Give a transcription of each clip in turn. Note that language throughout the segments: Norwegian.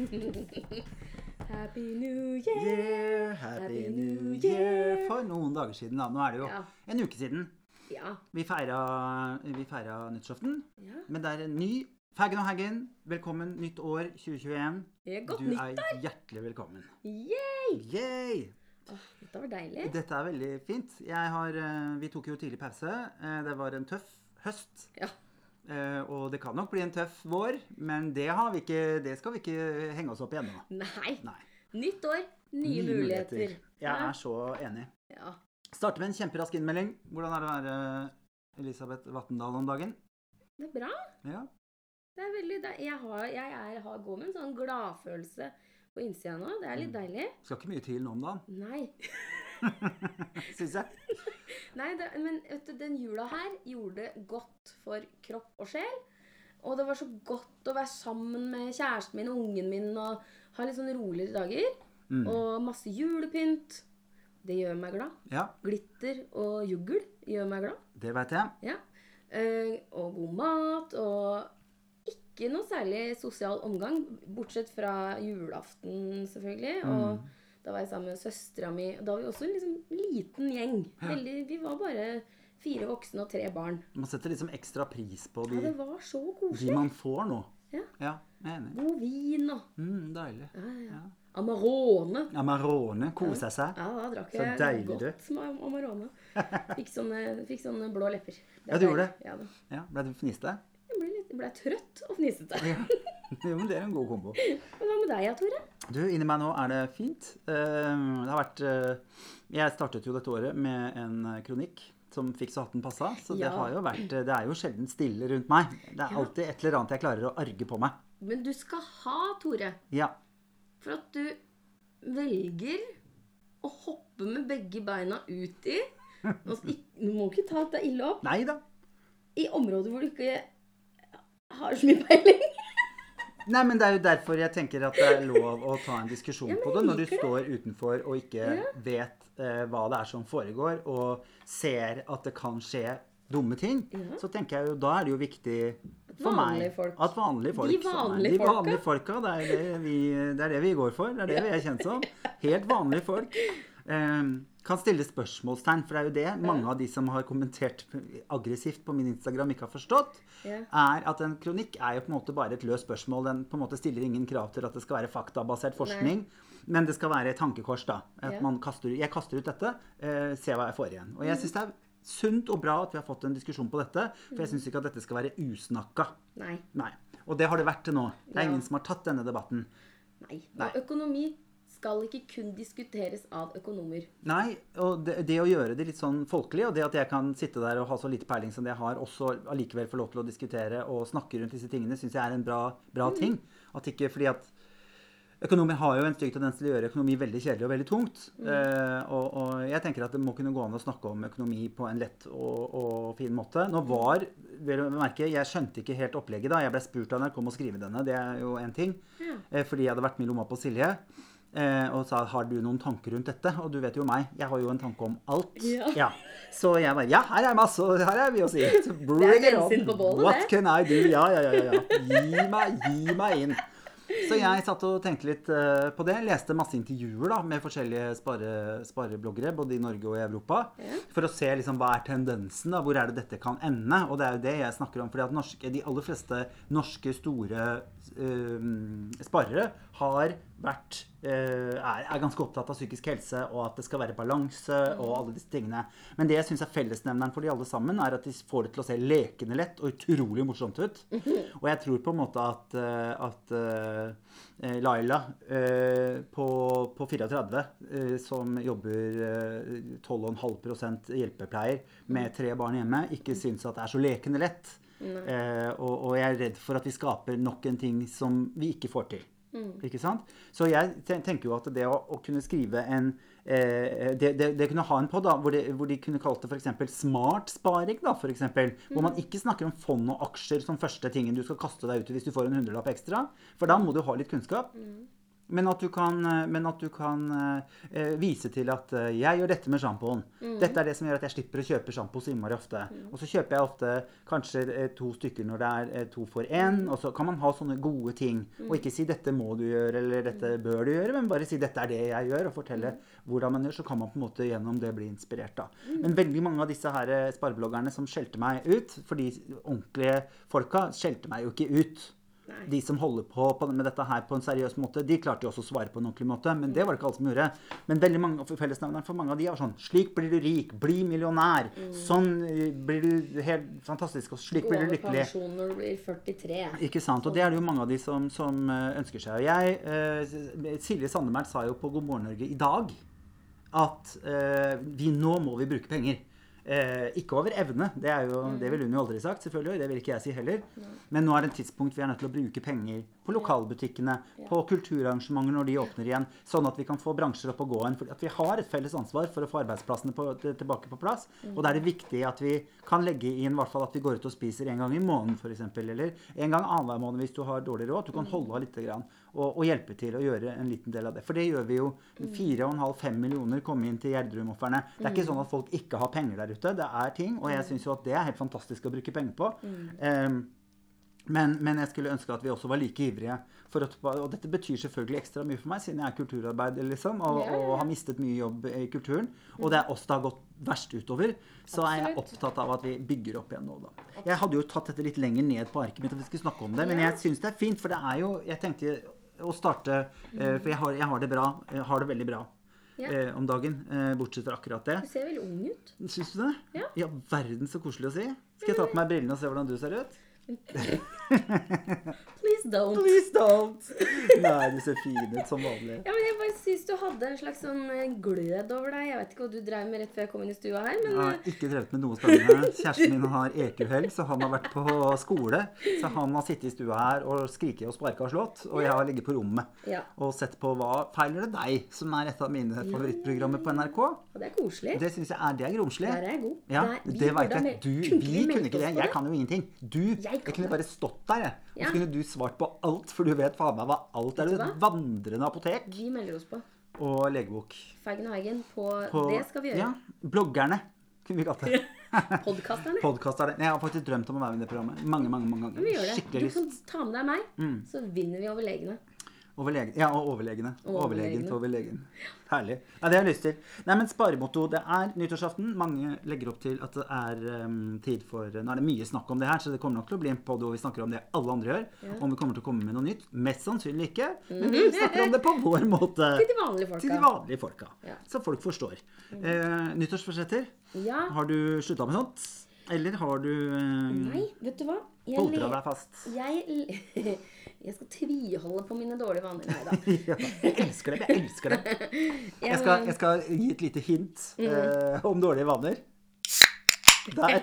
Happy New Year. Yeah, happy new year. For noen dager siden, da. Nå er det jo Ja. en uke siden. Ja. Vi feira, nyttårsaften. ja. Men det er en ny Faggen og Haggen. Velkommen nytt år 2021. Det er godt Du nyttår. er hjertelig velkommen. Yay! Yay! Åh, dette var deilig. Dette er veldig fint. Jeg har, eh, vi tok jo tidlig pause. Eh, Det var en tøff høst. Ja. Eh, Og det kan nok bli en tøff vår, men det, har vi ikke, det skal vi ikke henge oss opp i ennå. Nei. Nei. Nytt år, nye, muligheter. Jeg Ja. er så enig. Ja. Starter med en kjemperask innmelding. Hvordan er det å være Elisabeth Vatndal om dagen? Det er bra. Ja. Det er veldig de Jeg, har, jeg er, har, går med en sånn gladfølelse på innsida nå. Det er Mm. litt deilig. Skal ikke mye til nå om dagen, Nei. syns jeg. Nei, det, men vet du, den jula her gjorde godt for kropp og sjel. Og det var så godt å være sammen med kjæresten min og ungen min og ha litt sånn roligere dager. Mm. Og masse julepynt. Det gjør meg glad. Ja, Glitter og juggel gjør meg glad. det veit jeg. Ja. Uh, og god mat og ikke noe særlig sosial omgang, bortsett fra julaften, selvfølgelig. Og da var jeg sammen med søstera mi. Da var vi også en liksom liten gjeng. Veldig, vi var bare fire voksne og tre barn. Man setter liksom ekstra pris på Ja, det var så de man får nå. Ja. Ja, jeg er enig. God vin og Mm, deilig. ja, ja. Amarone. Amarone, kose seg. Ja, da drakk Så jeg deilig, du. godt med Amarone. Fikk sånne, fikk sånne blå lepper. Er Ja, du gjorde det. Ja, Ble du fniste? Ble, trøtt og fnisete. Ja. Jo, men det er en god kombo. Hva med deg, Tore? Du, inni meg nå er det fint. Eh, Det har vært eh, Jeg startet jo dette året med en kronikk som fikk så hatten passa. Så det har jo vært Det er jo sjelden stille rundt meg. Det er Ja. alltid et eller annet jeg klarer å arge på meg. Men du skal ha, Tore, Ja. for at du velger å hoppe med begge beina Nå skal Du må ikke ta deg ille opp. Nei da. I områder hvor du ikke har så mye peiling. Nei, men det er jo derfor jeg tenker at det er lov å ta en diskusjon Ja, på det. Når du står utenfor og ikke Ja. vet eh, hva det er som foregår, og ser at det kan skje dumme ting, Ja. så tenker jeg jo da er det jo viktig for vanlige meg folk- at vanlige folk De vanlige de vanlige folka, det er det, vi, det er det vi går for. Det er det vi er kjent som. Helt vanlige folk. eh, kan stille spørsmålstegn, for det er jo det mange av de som har kommentert aggressivt på min Instagram, ikke har forstått Ja. er at en kronikk er jo på en måte bare et løst spørsmål. Den på en måte stiller ingen krav til at det skal være faktabasert forskning. Men det skal være et tankekors, da. At Ja. man kaster, jeg kaster ut dette, eh, ser hva jeg får igjen. Og jeg syns det er sunt og bra at vi har fått en diskusjon på dette. For jeg syns ikke at dette skal være usnakka. Nei. Nei. Og det har det vært til nå. Det er Ja. ingen som har tatt denne debatten. Nei. Nei. Og økonomi skal ikke kun diskuteres av økonomer. Nei, og det, det å gjøre det litt sånn folkelig, og det at jeg kan sitte der og ha så lite peiling som det jeg har, også allikevel få lov til å diskutere og snakke rundt disse tingene, syns jeg er en bra, bra ting. At ikke fordi at Økonomer har jo en stygg tendens til å gjøre økonomi veldig kjedelig og veldig tungt. Eh, og, og jeg tenker at det må kunne gå an å snakke om økonomi på en lett og, og fin måte. Nå var, vel å merke, Jeg skjønte ikke helt opplegget da. Jeg ble spurt av NRK om å skrive denne. Det er jo én ting. Ja. Eh, fordi jeg hadde vært med i lomma på Silje. Eh, og sa har du noen tanker rundt dette? Og du vet jo meg, jeg har jo en tanke om alt. Ja. Så jeg bare Ja, her er masse, her er mye å si. Bring it on. bålet, What det. can I do? Ja, ja, ja. ja, ja. Gi meg, gi meg inn. Så jeg satt og tenkte litt eh, på det. Leste masse intervjuer da, med forskjellige spare, sparebloggere, både i Norge og i Europa. Ja. For å se liksom, hva er tendensen, da, hvor er det dette kan ende. Og det er jo det jeg snakker om. fordi at norske, de aller fleste norske store sparere har vært eh, er, er ganske opptatt av psykisk helse og at det skal være balanse og alle disse tingene. Men det jeg syns er fellesnevneren for de alle sammen, er at de får det til å se lekende lett og utrolig morsomt ut. Og jeg tror på en måte at, eh, at eh, Laila eh, på, på 34, eh, som jobber eh, 12,5% hjelpepleier med tre barn hjemme, ikke syns at det er så lekende lett. Eh, og, og jeg er redd for at vi skaper nok en ting som vi ikke får til. Ikke sant? Så jeg tenker jo at det å, å kunne skrive en eh, det, det, det kunne ha en pod hvor, hvor de kunne kalt det f.eks. smart sparing. da, for eksempel, Hvor man ikke snakker om fond og aksjer som første tingen du skal kaste deg ut i hvis du får en hundrelapp ekstra. For da må du ha litt kunnskap. Men at du kan, eh, men at du kan eh, vise til at eh, jeg gjør dette med sjampoen. Dette er det som gjør at jeg slipper å kjøpe sjampo så innmari ofte. Og så kjøper jeg ofte kanskje eh, to stykker når det er eh, to for én. Og så kan man ha sånne gode ting. Og ikke si 'dette må du gjøre', eller 'dette bør du gjøre', men bare si 'dette er det jeg gjør', og fortelle hvordan man gjør. Så kan man på en måte gjennom det bli inspirert, da. Men veldig mange av disse her eh, sparebloggerne som skjelte meg ut, for de ordentlige folka skjelte meg jo ikke ut. Nei. De som holder på, på med dette her på en seriøs måte, de klarte jo også å svare på en ordentlig måte. Men det var det ikke alle som gjorde. Men veldig mange fellesnevneren for mange av de var sånn Slik blir du rik. Bli millionær. Sånn eh, blir du helt fantastisk. Og slik Gå blir du lykkelig. Gå over pensjon når du blir 43. Ikke sant? Og det er det jo mange av de som, som eh, ønsker seg. Og jeg, eh, Silje Sandemært sa jo på God morgen Norge i dag at eh, vi nå må vi bruke penger. Eh, ikke over evne, det, er jo, det ville hun jo aldri sagt, selvfølgelig. og Det vil ikke jeg si heller. Men nå er det et tidspunkt vi er nødt til å bruke penger på lokalbutikkene, på kulturarrangementer når de åpner igjen, sånn at vi kan få bransjer opp og gå igjen. For at vi har et felles ansvar for å få arbeidsplassene på, tilbake på plass. Og da er det viktig at vi kan legge inn i hvert fall at vi går ut og spiser en gang i måneden f.eks. Eller en gang annenhver måned hvis du har dårlig råd. Du kan holde av lite grann og, og hjelpe til å gjøre en liten del av det. For det gjør vi jo. 4,5-5 millioner kom inn til Gjerdrum-ofrene. Det er ikke sånn at folk ikke har penger der ute. Det er ting, og jeg syns jo at det er helt fantastisk å bruke penger på. Um, men, men jeg skulle ønske at vi også var like ivrige. For at, og dette betyr selvfølgelig ekstra mye for meg, siden jeg er kulturarbeider liksom, og, Ja, ja, ja. og har mistet mye jobb i kulturen. Og det er oss det har gått verst utover. Så er jeg opptatt av at vi bygger opp igjen nå, da. Jeg hadde jo tatt dette litt lenger ned på arket mitt, at vi skulle snakke om det, men jeg syns det er fint, for det er jo Jeg tenkte å starte eh, For jeg har, jeg har det bra. Jeg har det veldig bra Ja. eh, om dagen, eh, bortsett fra akkurat det. Du ser veldig ung ut. Syns du det? Ja. ja, verden så koselig å si. Skal jeg ta på meg brillene og se hvordan du ser ut? Please don't. Please don't! Nei, du ser fin ut som vanlig. Ja, men Jeg bare syns du hadde en slags sånn eh, glød over deg. Jeg vet ikke hva du drev med rett før jeg kom inn i stua her, men Jeg har eh, ikke drevet med noe spennende. Kjæresten min har EQ-helg, så han har vært på skole. Så han har sittet i stua her og skriket og sparka og slått. Og jeg har ligget på rommet ja. og sett på Hva feiler det deg?, som er et av mine favorittprogrammer på NRK. Og det er koselig. Det syns jeg er, det er romslig. Der er jeg god. Ja, Nei, det veit jeg. Du, vi kunne ikke det. Jeg kan jo ingenting. Du, Jeg jeg, kunne bare stått der, jeg. Og så kunne du svart på alt, for du vet faen meg hva alt er. Du du et vandrende apotek Vi melder oss på. og legebok. Feigen og Heigen på, På- Det skal vi gjøre. Ja, bloggerne, kunne vi kalt det. Podkasterne. Podkasterne. Jeg har faktisk drømt om å være med i det programmet mange mange, mange ganger. Vi gjør det. Skikkelig Du lyst. kan ta med deg meg, Mm. så vinner vi over legene. Overlegen. Ja, og overlegene. Og Overlegen. Herlig. Ja, det har jeg lyst til. Nei, men sparemotto. Det er nyttårsaften. Mange legger opp til at det er um, tid for Nå er det mye snakk om det her, så det kommer nok til å bli en podd hvor vi snakker om det alle andre gjør. Ja. Om vi kommer til å komme med noe nytt. Mest sannsynlig ikke. Men vi snakker om det på vår måte. Til de vanlige folka. Til de vanlige folka. Ja. Så folk forstår. Eh, nyttårsforsetter. Ja. Har du slutta med sånt? Eller har du eh, Nei, vet du hva? Poltra deg fast? jeg, jeg skal tviholde på mine dårlige vaner. Nei da. ja, jeg elsker det. Jeg elsker det. Jeg skal, jeg skal gi et lite hint eh, om dårlige vaner. Der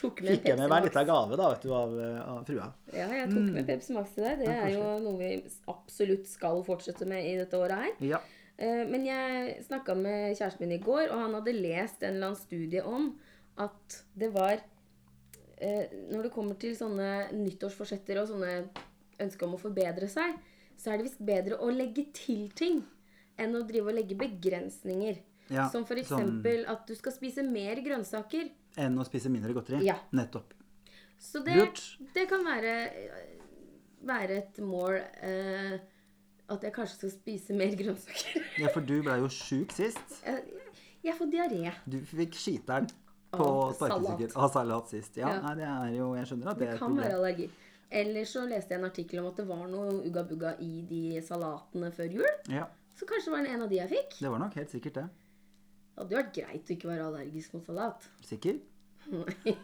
tok med fikk jeg med meg litt av gave da, vet du, av, eh, av frua. Ja, jeg tok med Pepsi Max til deg. Det Mm. Er jo noe vi absolutt skal fortsette med i dette året her. Ja. Eh, Men jeg snakka med kjæresten min i går, og han hadde lest en eller annen studie om at det var eh, Når det kommer til sånne nyttårsforsetter og sånne ønsker om å forbedre seg, så er det visst bedre å legge til ting enn å drive og legge begrensninger. Ja, Som for sånn- at du skal spise mer grønnsaker. Enn å spise mindre godteri. Ja. Nettopp. Så det, det kan være, være et mål eh, at jeg kanskje skal spise mer grønnsaker. Ja, for du ble jo sjuk sist. jeg, jeg får diaré. Du fikk skiteren på Av sparkesykkel. Av salat sist. Ja, Ja. Nei, det er jo Jeg skjønner at det Det er et problem. Det kan være allergi. Eller så leste jeg en artikkel om at det var noe ugga-bugga i de salatene før jul. Ja, Så kanskje det var en av de jeg fikk. det var nok helt sikkert det. Det hadde jo vært greit å ikke være allergisk mot salat. Sikker? Nei.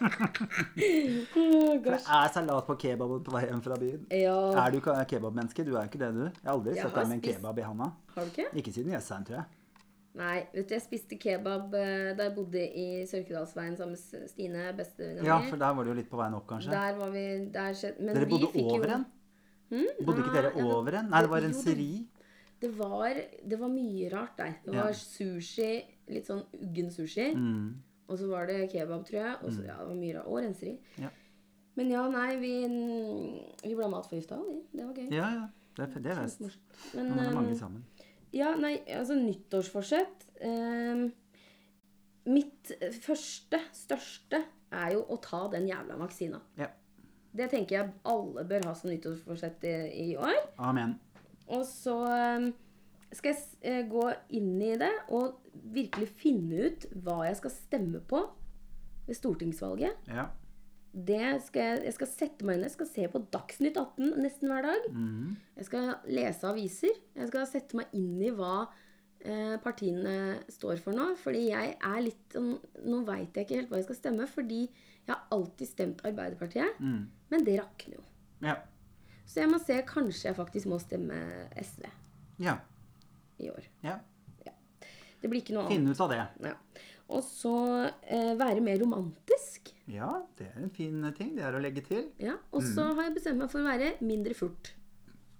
det er salat på kebaben på vei hjem fra byen. Ja, Er du kebabmenneske? Du er jo ikke det, du. Jeg har aldri Jeg sett deg med en kebab i handa. har du ikke? Ikke siden Jessheim, tror jeg. Nei, vet du, jeg spiste kebab eh, da jeg bodde i Sørkedalsveien sammen med Stine, bestevenninna Ja, for der var det jo litt på veien opp, kanskje. Der var vi der skjedde, Men Dere vi bodde over en? Hmm? Bodde ikke dere ja, over en? Nei, det var en det- seri. Det var, det var mye rart der. Det Ja. var sushi, litt sånn uggen sushi. Mm. Og så var det kebab, tror jeg. Og så, ja, det var mye rart. Og renseri. Ja. Men ja, nei, vi, vi ble matforgifta vi. Det var gøy. Ja, ja. Det det er best. Morsomt. Men Man er mange sammen. sammen. Ja, nei, altså nyttårsforsett eh, Mitt første, største, er jo å ta den jævla vaksina. Ja. Det tenker jeg alle bør ha som nyttårsforsett i, i år. Amen. Og så eh, skal jeg eh, gå inn i det og virkelig finne ut hva jeg skal stemme på ved stortingsvalget. Ja. Det skal jeg, jeg skal sette meg inn Jeg skal se på Dagsnytt 18 nesten hver dag. Mm. Jeg skal lese aviser. Jeg skal sette meg inn i hva eh, partiene står for nå. Fordi jeg er litt sånn Nå veit jeg ikke helt hva jeg skal stemme. Fordi jeg har alltid stemt Arbeiderpartiet. Mm. Men det rakner jo. Ja. Så jeg må se. Kanskje jeg faktisk må stemme SV ja. i år. ja. Det blir ikke noe annet. Finne ut av det. Ja. Og så eh, være mer romantisk. Ja, det er en fin ting. Det er å legge til. Ja. Og så har jeg bestemt meg for å være mindre furt.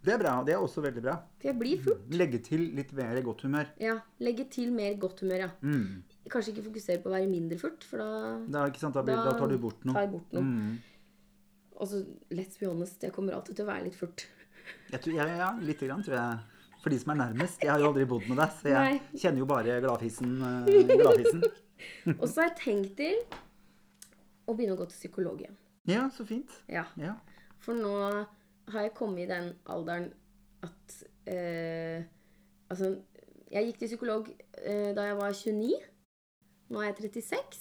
Det er bra. Det er også veldig bra. For jeg blir furt. Legge til litt mer godt humør. Ja. Legge til mer godt humør, ja. Mm. Kanskje ikke fokusere på å være mindre furt, for da Da? Da, blir, da tar du bort noe. tar jeg bort noe. Mm. Og så, let's be honest, jeg kommer alltid til å være litt furt. Jeg tror, ja, ja, lite grann, tror jeg. For de som er nærmest. Jeg har jo aldri bodd med deg, så jeg Nei. kjenner jo bare gladfisen. eh, gladfisen. Og så har jeg tenkt til å begynne å gå til psykolog igjen. Ja, så fint. Ja. Ja. For nå har jeg kommet i den alderen at eh, Altså, jeg gikk til psykolog eh, da jeg var 29. Nå er jeg 36.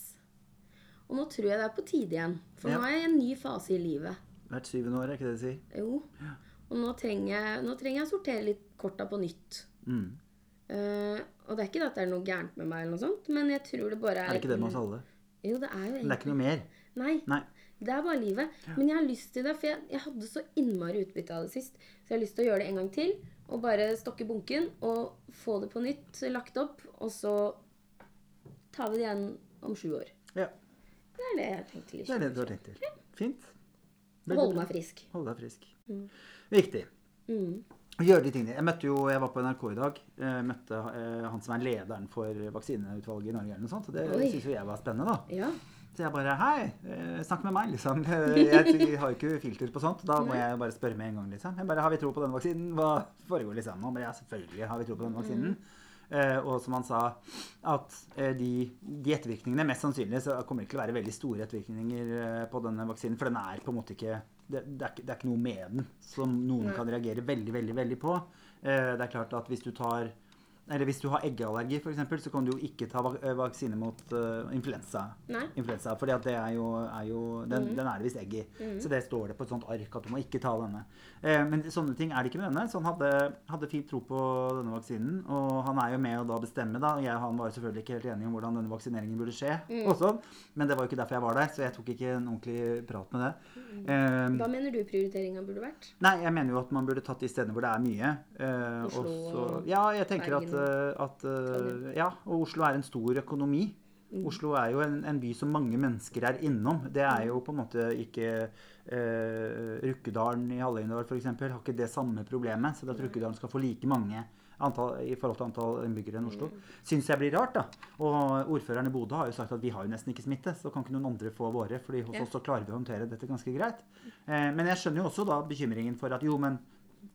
Og nå tror jeg det er på tide igjen. For Ja. nå er jeg i en ny fase i livet. Hvert syvende år, er ikke det det sier? Jo. Og nå trenger jeg, nå trenger jeg å sortere litt korta på nytt. Mm. Uh, og det er ikke at det er noe gærent med meg, eller noe sånt, men jeg tror det bare er Er det ikke det med oss alle? Jo, det er jo Men det er ikke noe mer. Nei. Nei. Det er bare livet. Men jeg har lyst til det, for jeg, jeg hadde så innmari utbytte av det sist. Så jeg har lyst til å gjøre det en gang til. Og bare stokke bunken og få det på nytt lagt opp. Og så tar vi det igjen om sju år. Ja, Det er det jeg har tenkt til. det er det du har tenkt til. Fint. Holde meg frisk. Holde deg frisk. Viktig. Mm. Gjøre de tingene. Jeg møtte jo, jeg var på NRK i dag. Jeg møtte eh, han som er lederen for vaksineutvalget i Norge. eller noe sånt, og Det syns jo jeg var spennende. da. Ja. Så jeg bare Hei, eh, snakk med meg, liksom. Jeg, har jo ikke filter på sånt. Da må jeg bare spørre med en gang, liksom. Jeg bare Har vi tro på denne vaksinen? Hva foregår, liksom? Og jeg, selvfølgelig har vi tro på denne vaksinen. Eh, og som han sa, at eh, de, de ettervirkningene Mest sannsynlig så kommer det ikke til å være veldig store ettervirkninger eh, på denne vaksinen. For den er på en måte ikke det, det, er, det er ikke noe med den som noen Nei. kan reagere veldig, veldig, veldig på. Eh, det er klart at hvis du tar eller hvis du har eggeallergi, for eksempel, så kan du jo ikke ta eh, vaksine mot uh, influensa. Nei. influensa fordi at det er jo, er jo den, Mm. den er det visst egg i. Så det står det på et sånt ark at du må ikke ta denne. Eh, men sånne ting er det ikke med denne. Så han hadde, hadde fint tro på denne vaksinen. Og han er jo med å da bestemme, da. Jeg og han var jo selvfølgelig ikke helt enige om hvordan denne vaksineringen burde skje. Mm. Og sånn. Men det var jo ikke derfor jeg var der, så jeg tok ikke en ordentlig prat med det. Eh, Hva mener du prioriteringa burde vært? Nei, jeg mener jo at man burde tatt de stedene hvor det er mye. Eh, Oslo og Ja, jeg tenker at, at eh, Ja, og Oslo er en stor økonomi. Mm. Oslo er jo en, en by som mange mennesker er innom. Det er jo på en måte ikke eh, Rukkedalen i Hallingdal f.eks. har ikke det samme problemet. Så det at Rukkedalen skal få like mange antall, i forhold til antall innbyggere enn Oslo, syns jeg blir rart. da. Og ordføreren i Bodø har jo sagt at vi har jo nesten ikke smitte, så kan ikke noen andre få våre. fordi hos oss så klarer vi å håndtere dette ganske greit. Eh, men jeg skjønner jo også da bekymringen for at jo, men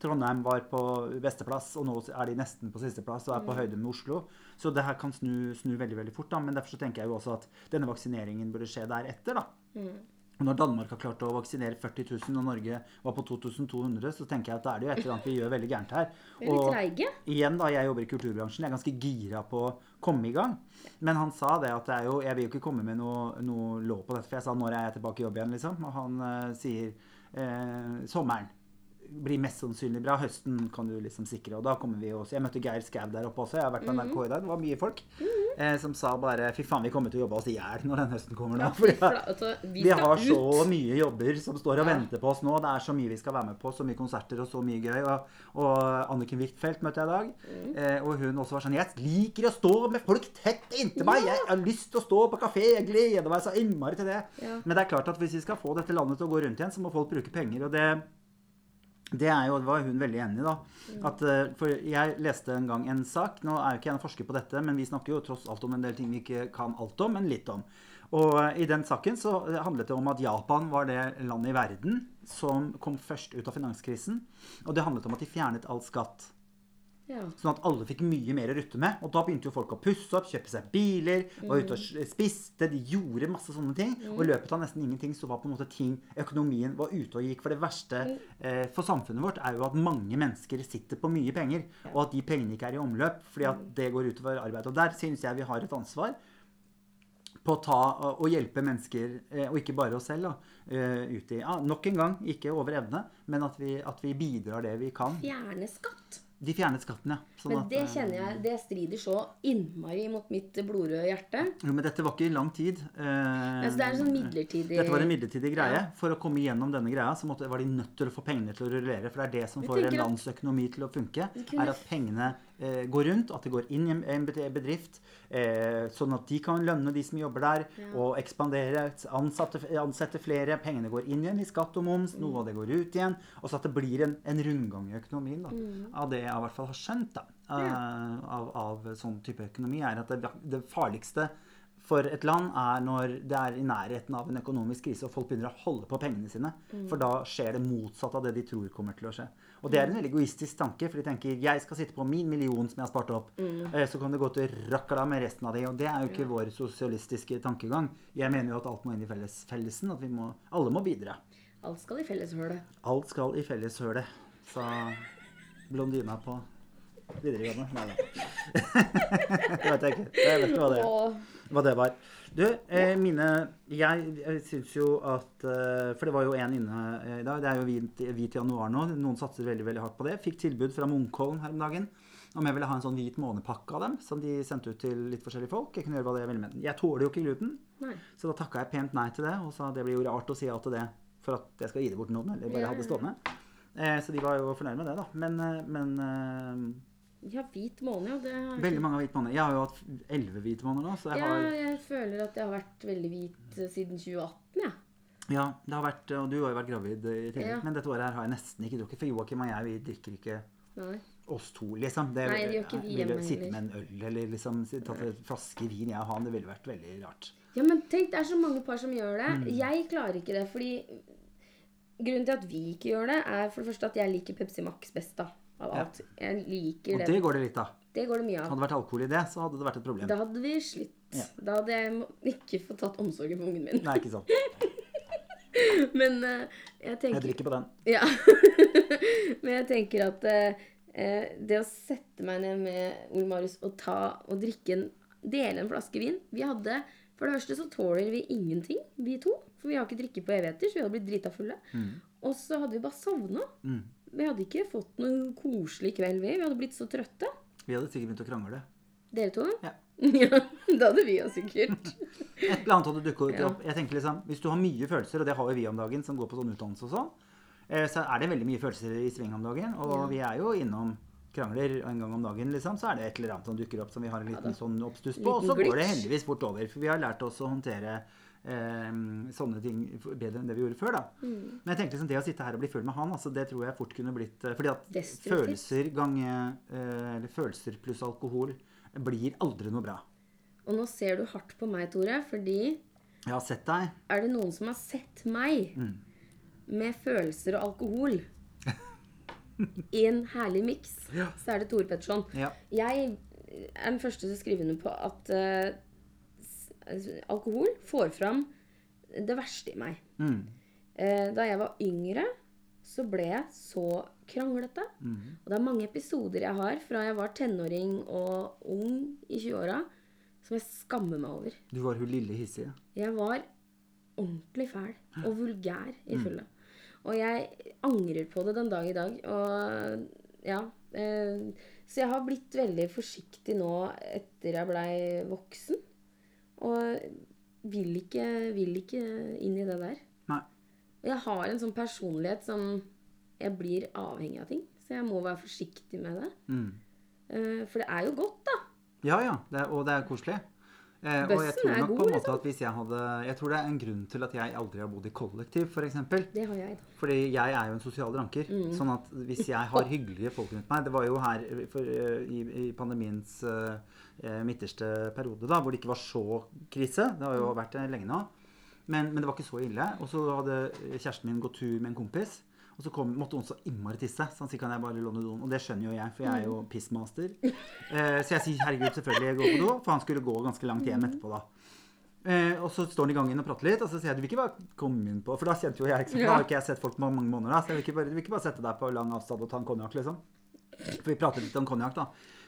Trondheim var på besteplass, og nå er de nesten på sisteplass og er på høyde med Oslo. Så det her kan snu, snu veldig veldig fort. da, Men derfor så tenker jeg jo også at denne vaksineringen burde skje deretter. da. Mm. Når Danmark har klart å vaksinere 40 000 og Norge var på 2200, så tenker jeg at da er det jo et eller annet vi gjør veldig gærent her. Er treige. igjen da, jeg jobber i kulturbransjen, jeg er ganske gira på å komme i gang. Men han sa det at det jo, jeg vil jo ikke komme med noe, noe lov på dette, for jeg sa når er jeg tilbake i jobb igjen, liksom. Og han uh, sier uh, sommeren blir mest sannsynlig bra. Høsten kan du liksom sikre. Og da kommer vi også Jeg møtte Geir Skau der oppe også. Jeg har vært på Mhm. NRK i dag. Det var mye folk. Eh, som sa bare Fy faen, vi kommer til å jobbe oss i hjel når den høsten kommer nå. Ja, Fordi fy vi har ut. så mye jobber som står og Ja. venter på oss nå. Det er så mye vi skal være med på. Så mye konserter og så mye gøy. Og, og Anniken Huitfeldt møtte jeg i dag. Mm. Eh, og hun også var sånn Jeg liker å stå med folk tett inntil meg. Jeg har lyst til å stå på kafé. Jeg gleder meg så innmari til det. Ja. Men det er klart at hvis vi skal få dette landet til å gå rundt igjen, så må folk bruke penger. Og det Det er jo, var hun veldig enig i, da. At, eh, for jeg leste en gang en sak Nå er jo ikke jeg en forsker på dette, men vi snakker jo tross alt om en del ting vi ikke kan alt om, men litt om. Og eh, i den saken så handlet det om at Japan var det landet i verden som kom først ut av finanskrisen. Og det handlet om at de fjernet all skatt. Ja. Sånn at alle fikk mye mer å rutte med. Og da begynte jo folk å pusse opp, kjøpe seg biler, var ute og spiste. De gjorde masse sånne ting. Og i løpet av nesten ingenting så var på en måte ting Økonomien var ute og gikk. For det verste eh, for samfunnet vårt er jo at mange mennesker sitter på mye penger. Og at de pengene ikke er i omløp fordi at det går utover arbeid. Og der syns jeg vi har et ansvar på å ta og hjelpe mennesker, eh, og ikke bare oss selv, da, eh, ut i ja, Nok en gang, ikke over evne, men at vi, at vi bidrar det vi kan. Fjerne skatt. De fjernet skatten, ja. Sånn Men det eh, kjenner jeg, det strider så innmari mot mitt blodrøde hjerte. Jo, men dette var ikke i lang tid. Eh, Altså, det er en sånn midlertidig Dette var en midlertidig greie. Ja. For å komme gjennom denne greia så måtte, var de nødt til å få pengene til å rullere. For det er det som får en tenker at- lands økonomi til å funke. Er at pengene eh, går rundt, at det går inn i en- bedrift. Eh, sånn at de kan lønne de som jobber der, Ja. og ekspandere, ansatte, ansette flere. Pengene går inn igjen i skatt og moms, noe av det går ut igjen. Og så at det blir en, en rundgang i økonomien. Da. Av det jeg i hvert fall har skjønt da, eh, av, av sånn type økonomi, er at det, det farligste for et land er når det er i nærheten av en økonomisk krise og folk begynner å holde på pengene sine. For da skjer det motsatt av det de tror kommer til å skje. Og det er en veldig egoistisk tanke, for de tenker jeg skal sitte på min million som jeg har spart opp, Mm. så kan det gå til rakkala med resten av de. Og det er jo ikke vår sosialistiske tankegang. Jeg mener jo at alt må inn i felles, fellesen, at vi må, alle må bidra. Alt skal i felleshølet. Alt skal i felleshølet, sa blondina på videregående. Nei da. det vet jeg ikke. Jeg vet ikke hva det er hva det var. Du, eh, mine Jeg, jeg syns jo at eh, For det var jo en inne eh, i dag. Det er jo hvit, hvit januar nå. Noen satser veldig veldig hardt på det. Fikk tilbud fra Munkholm her om dagen om jeg ville ha en sånn hvit månepakke av dem. Som de sendte ut til litt forskjellige folk. Jeg kunne gjøre hva det jeg ville med den. Jeg tåler jo ikke gluten, Nei. så da takka jeg pent nei til det. Og sa det blir jo rart å si ja til det for at jeg skal gi det bort til noen, eller bare Ja, ha det stående. Eh, så de var jo fornøyd med det, da. Men, eh, men Ja, hvit måne, ja. Det har veldig mange har hvit måne. Jeg har jo hatt elleve hvite måneder nå, så jeg Ja, har jeg føler at jeg har vært veldig hvit eh, siden 2018, jeg. Ja, det har vært, og du har jo vært gravid i tillegg. Ja. Men dette året her har jeg nesten ikke drukket. For Joakim og jeg vi drikker ikke Nei. oss to, liksom. Det, Nei, det gjør ikke vi hjemme Sitte med en øl eller liksom tatt en flaske vin jeg og han, det ville vært veldig rart. Ja, men tenk, det er så mange par som gjør det. Mm. Jeg klarer ikke det, fordi Grunnen til at vi ikke gjør det, er for det første at jeg liker Pepsi Max best da, av Ja. Jeg liker Og det. det går det litt av. Det går det mye av. Hadde det vært alkohol i det, så hadde det vært et problem. Da hadde vi slitt. Ja. Da hadde jeg ikke fått tatt omsorgen for ungen min. Nei, ikke sant. Men uh, jeg tenker Jeg drikker på den. Ja. Men jeg tenker at eh, det å sette meg ned med Ole Marius og ta og drikke en Dele en flaske vin Vi hadde For det første så tåler vi ingenting, vi to. For vi har ikke drikket på evigheter, så vi hadde blitt drita fulle. Og så hadde vi bare sovna. Mm. Vi hadde ikke fått noen koselig kveld, vi. Vi hadde blitt så trøtte. Vi hadde sikkert begynt å krangle. Dere to? Ja. ja. det hadde vi jo sikkert. Et eller annet hadde dukket Ja. opp. Jeg tenker liksom, Hvis du har mye følelser, og det har jo vi om dagen som går på sånn utdannelse og sånn, eh, så er det veldig mye følelser i sving om dagen. Og Ja. vi er jo innom krangler en gang om dagen, liksom, så er det et eller annet som dukker opp som vi har en liten ja, sånn oppstuss på. Og Liten så går det heldigvis fort over. For vi har lært oss å håndtere sånne ting bedre enn det vi gjorde før. da. Mm. Men jeg tenkte liksom det å sitte her og bli full med han, altså det tror jeg fort kunne blitt eh, Fordi at følelser gange eh, Eller følelser pluss alkohol blir aldri noe bra. Og nå ser du hardt på meg, Tore, fordi Jeg har sett deg. er det noen som har sett meg Mm. med følelser og alkohol i en herlig miks, Ja. så er det Tore Petterson. Ja. Jeg er den første til å skrive under på at s- alkohol får fram det verste i meg. Mm. Eh, da jeg var yngre, så ble jeg så kranglete. Mm. Og det er mange episoder jeg har fra jeg var tenåring og ung i 20-åra, som jeg skammer meg over. Du var hun lille hissige. Jeg var ordentlig fæl og vulgær i fulle. Og jeg angrer på det den dag i dag. Og ja. Eh, så jeg har blitt veldig forsiktig nå etter jeg blei voksen. Og vil ikke, vil ikke inn i det der. Nei. Jeg har en sånn personlighet som Jeg blir avhengig av ting. Så jeg må være forsiktig med det. Mm. Eh, for det er jo godt, da. Ja, ja. Det er, og det er koselig. Eh, og jeg tror er god, på en måte liksom. at hvis jeg hadde Jeg tror det er en grunn til at jeg aldri har bodd i kollektiv, f.eks. Det har jeg, da. Fordi jeg er jo en sosial ranker. Mm. Sånn at hvis jeg har hyggelige folk rundt meg Det var jo her for, eh, i, i pandemiens eh, eh, midterste periode, da, hvor det ikke var så krise. Det har jo Mm. vært det lenge nå. Men, men det var ikke så ille. Og så hadde kjæresten min gått tur med en kompis. Og så kom, måtte hun så innmari tisse. Så han sier kan jeg bare låne doen. Og det skjønner jo jeg, for jeg er jo pissmaster. Eh, så jeg sier herregud, selvfølgelig jeg går på do. For han skulle gå ganske langt hjem etterpå da. Eh, og så står han i gangen og prater litt, og så sier jeg du vil ikke bare komme inn på For da kjente jo jeg ikke sant? Da har ikke jeg sett folk på mange måneder. da, Så jeg vil ikke bare, vil ikke bare sette deg på lang avstand og ta en konjakk, liksom. For vi prater litt om konjakk, da.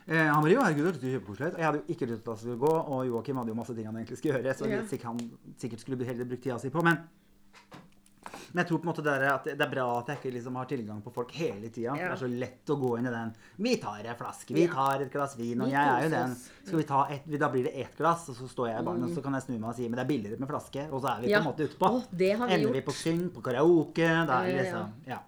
Eh, han bare jo, herregud, hørtes kjempekoselig ut. Og jeg hadde jo ikke lyst til at det skulle gå, og Joakim hadde jo masse ting han egentlig skulle gjøre, så Ja. sikkert han sikkert skulle heller brukt tida si på. Men, men jeg tror på en måte det er, at det er bra at jeg ikke liksom har tilgang på folk hele tida. Ja. Det er så lett å gå inn i den. Vi tar ei flaske, vi tar et glass vin, og jeg er jo den. Skal vi ta et, da blir det ett glass, og så står jeg i baren, og så kan jeg snu meg og si men det er billigere med flaske. Og så er vi på en måte ute på. Vi Ender vi på syng, på karaoke. Da er liksom Ja.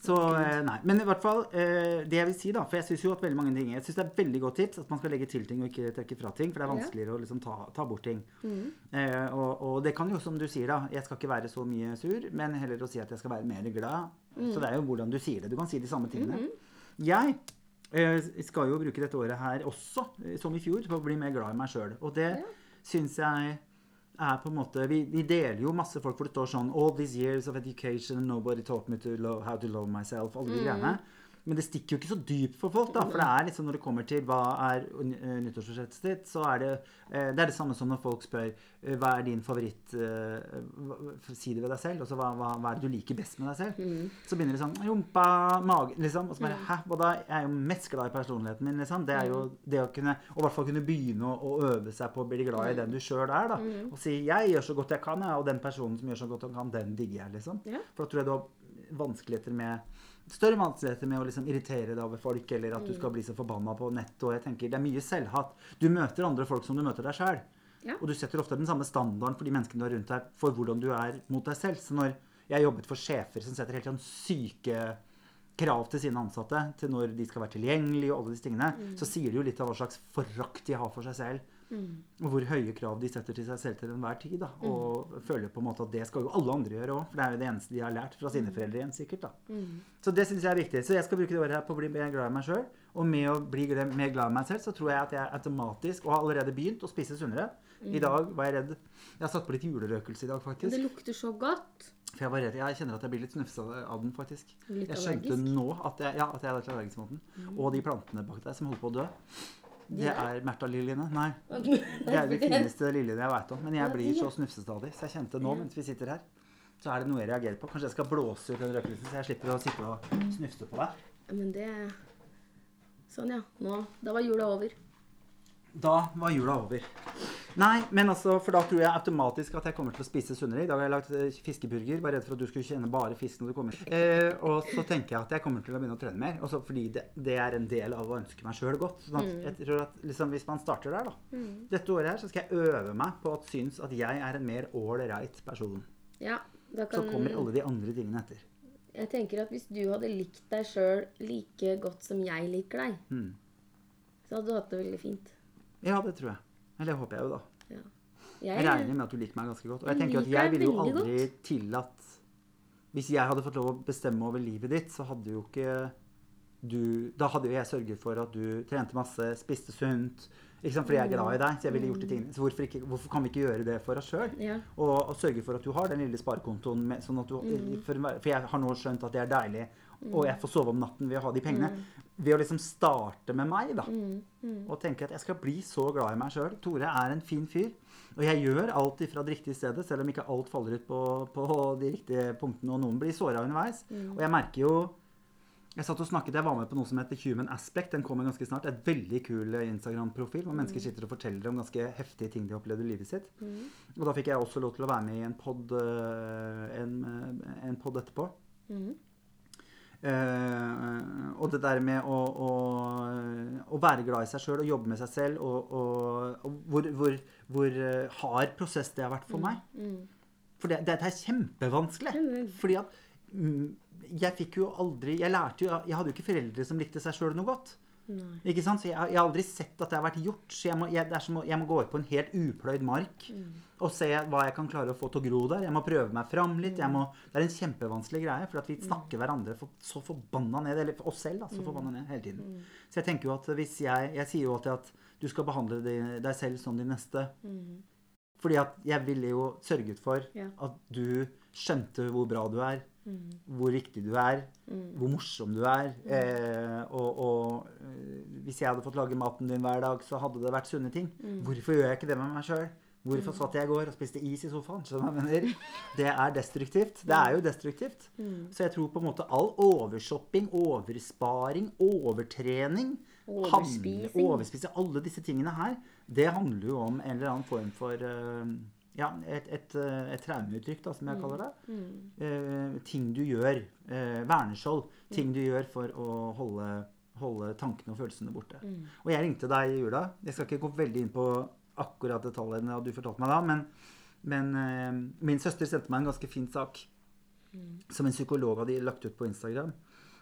Så eh, nei. Men i hvert fall, eh, det jeg vil si, da For jeg syns jo at veldig mange ting Jeg synes det er veldig godt tips at man skal legge til ting og ikke trekke fra ting. For det er Ja. vanskeligere å liksom ta, ta bort ting. Mm. Eh, og, og det kan jo, som du sier, da Jeg skal ikke være så mye sur, men heller å si at jeg skal være mer glad. Mm. Så det er jo hvordan du sier det. Du kan si de samme tingene. Mm-hmm. Jeg eh, skal jo bruke dette året her også, eh, som i fjor, på å bli mer glad i meg sjøl. Og det Ja. syns jeg er på en måte vi, vi deler jo masse folk hvor det står sånn All these years of education, nobody taught me to love, how to love myself. Alle de greiene. Men det stikker jo ikke så dypt for folk, da. For det er liksom når det kommer til hva er uh, nyttårsforsettet ditt, så er det eh, Det er det samme som når folk spør eh, hva er din favoritt eh, Si det ved deg selv. Altså hva, hva, hva er det du liker best med deg selv? Mm. Så begynner det sånn Rumpa, magen liksom. Og så bare Hæ? Hva da? Jeg er jo mest glad i personligheten min, liksom. Det er jo Mm. det å kunne Og i hvert fall kunne begynne å, å øve seg på å bli glad i den du sjøl er, da. Mm. Og si 'jeg gjør så godt jeg kan', og den personen som gjør så godt han kan, den digger jeg, liksom. For da tror jeg du har vanskeligheter med Større vanskeligheter med å liksom irritere deg over folk, eller at du Mm. skal bli så forbanna på nettet. Og jeg tenker, det er mye selvhatt. Du møter andre folk som du møter deg sjøl. Ja. Og du setter ofte den samme standarden for de menneskene du har rundt deg, for hvordan du er mot deg selv. Så når jeg jobbet for sjefer som setter helt sånn syke krav til sine ansatte, til når de skal være tilgjengelige og alle disse tingene, Mm. så sier det jo litt av hva slags forakt de har for seg selv. Mm. Og hvor høye krav de setter til seg selv til enhver tid. da. Og føler på en måte at det skal jo alle andre gjøre òg, for det er jo det eneste de har lært fra sine foreldre igjen, sikkert. da. Mm. Så det syns jeg er viktig. Så jeg skal bruke det året her på å bli mer glad i meg sjøl. Og med å bli mer glad i meg selv, så tror jeg at jeg automatisk, og har allerede begynt, å spise sunnere. I dag var jeg redd Jeg har satt på litt julerøkelse i dag, Men faktisk. det lukter så godt. For jeg var redd. Jeg kjenner at jeg blir litt snufsa av den, faktisk. Litt Jeg skjønte allergisk. nå at jeg, ja, at jeg er allergisk mot den. Og de plantene bak der som holder på å dø. Det er Märtha-liljene. Nei. Det er de fineste liljene jeg veit om. Men jeg blir så snufsestadig. Så jeg kjente nå, mens vi sitter her, så er det noe jeg reagerer på. Kanskje jeg skal blåse ut den røkelsen, så jeg slipper å sitte og snufse på deg. Men det Sånn, ja. Nå. Da var jula over. Da var jula over. Nei, men altså, for da tror jeg automatisk at jeg kommer til å spise sunnere. I dag har jeg lagd eh, fiskeburger. Var redd for at du skulle kjenne bare fisk når du kommer. Eh, og så tenker jeg at jeg kommer til å begynne å trene mer. Også fordi det, det er en del av å ønske meg sjøl godt. Sånn at jeg tror at liksom, Hvis man starter der, da. Dette året her så skal jeg øve meg på å synes at jeg er en mer ålreit person. Ja, da Så kommer alle de andre tingene etter. Jeg tenker at hvis du hadde likt deg sjøl like godt som jeg liker deg, Mm. så hadde du hatt det veldig fint. Ja, det tror jeg. Eller det håper jeg jo, da. Ja. Jeg regner med at du liker meg ganske godt. Og jeg Jeg tenker at jeg ville jo aldri aldri tillatt Hvis jeg hadde fått lov å bestemme over livet ditt, så hadde jo ikke du Da hadde jo jeg sørget for at du trente masse, spiste sunt. Ikke sant? Fordi jeg er glad i deg. Så jeg ville gjort de tingene. Så hvorfor, ikke, hvorfor kan vi ikke gjøre det for oss sjøl? Ja. Og, og sørge for at du har den lille sparekontoen. Med, sånn at du, for, for jeg har nå skjønt at det er deilig, og jeg får sove om natten ved å ha de pengene. Ved å liksom starte med meg, da. Og tenke at jeg skal bli så glad i meg sjøl. Tore er en fin fyr. Og jeg gjør alt fra det riktige stedet, selv om ikke alt faller ut på, på de riktige punktene, og noen blir såra underveis. Og jeg merker jo jeg satt og snakket, jeg var med på noe som heter Human Aspect. Den kommer ganske snart. Et veldig kul Instagram-profil hvor mennesker sitter og forteller om ganske heftige ting de har opplevd i livet sitt. Og da fikk jeg også lov til å være med i en pod, en, en pod etterpå. Mhm. Eh, og det der med å, å, å være glad i seg sjøl og jobbe med seg selv, og, og, og hvor, hvor, hvor eh, hard prosess det har vært for meg. Mm. For det, dette er kjempevanskelig. Mm. Fordi at mm, jeg fikk jo aldri Jeg lærte jo Jeg hadde jo ikke foreldre som likte seg sjøl noe godt. Nei. Ikke sant? Så jeg, jeg har aldri sett at det har vært gjort. Så jeg må, jeg, som jeg må gå ut på en helt upløyd mark og se hva jeg kan klare å få til å gro der. Jeg må prøve meg fram litt. Jeg må, det er en kjempevanskelig greie, for at vi snakker hverandre for, så forbanna ned. Eller for oss selv, da, så forbanna ned hele tiden. Så jeg tenker jo at hvis jeg Jeg sier jo alltid at du skal behandle de- deg selv som de neste. Fordi at jeg ville jo sørget for Ja. at du skjønte hvor bra du er, hvor viktig du er, hvor morsom du er. Eh, og og eh, hvis jeg hadde fått lage maten din hver dag, så hadde det vært sunne ting. Hvorfor gjør jeg ikke det med meg sjøl? Hvorfor satt jeg i går og spiste is i sofaen? Det er destruktivt. Det er jo destruktivt. Så jeg tror på en måte all overshopping, oversparing, overtrening handler- Overspising. overspising, Alle disse tingene her, det handler jo om en eller annen form for eh, ja, et, et, eh, et traumeuttrykk, da, som jeg kaller det. Eh, ting du gjør. Eh, verneskjold. Ting du gjør for å holde, holde tankene og følelsene borte. Og jeg ringte deg i jula. Jeg skal ikke gå veldig inn på akkurat detaljene du fortalte meg da, men, men eh, min søster sendte meg en ganske fin sak som en psykolog hadde lagt ut på Instagram,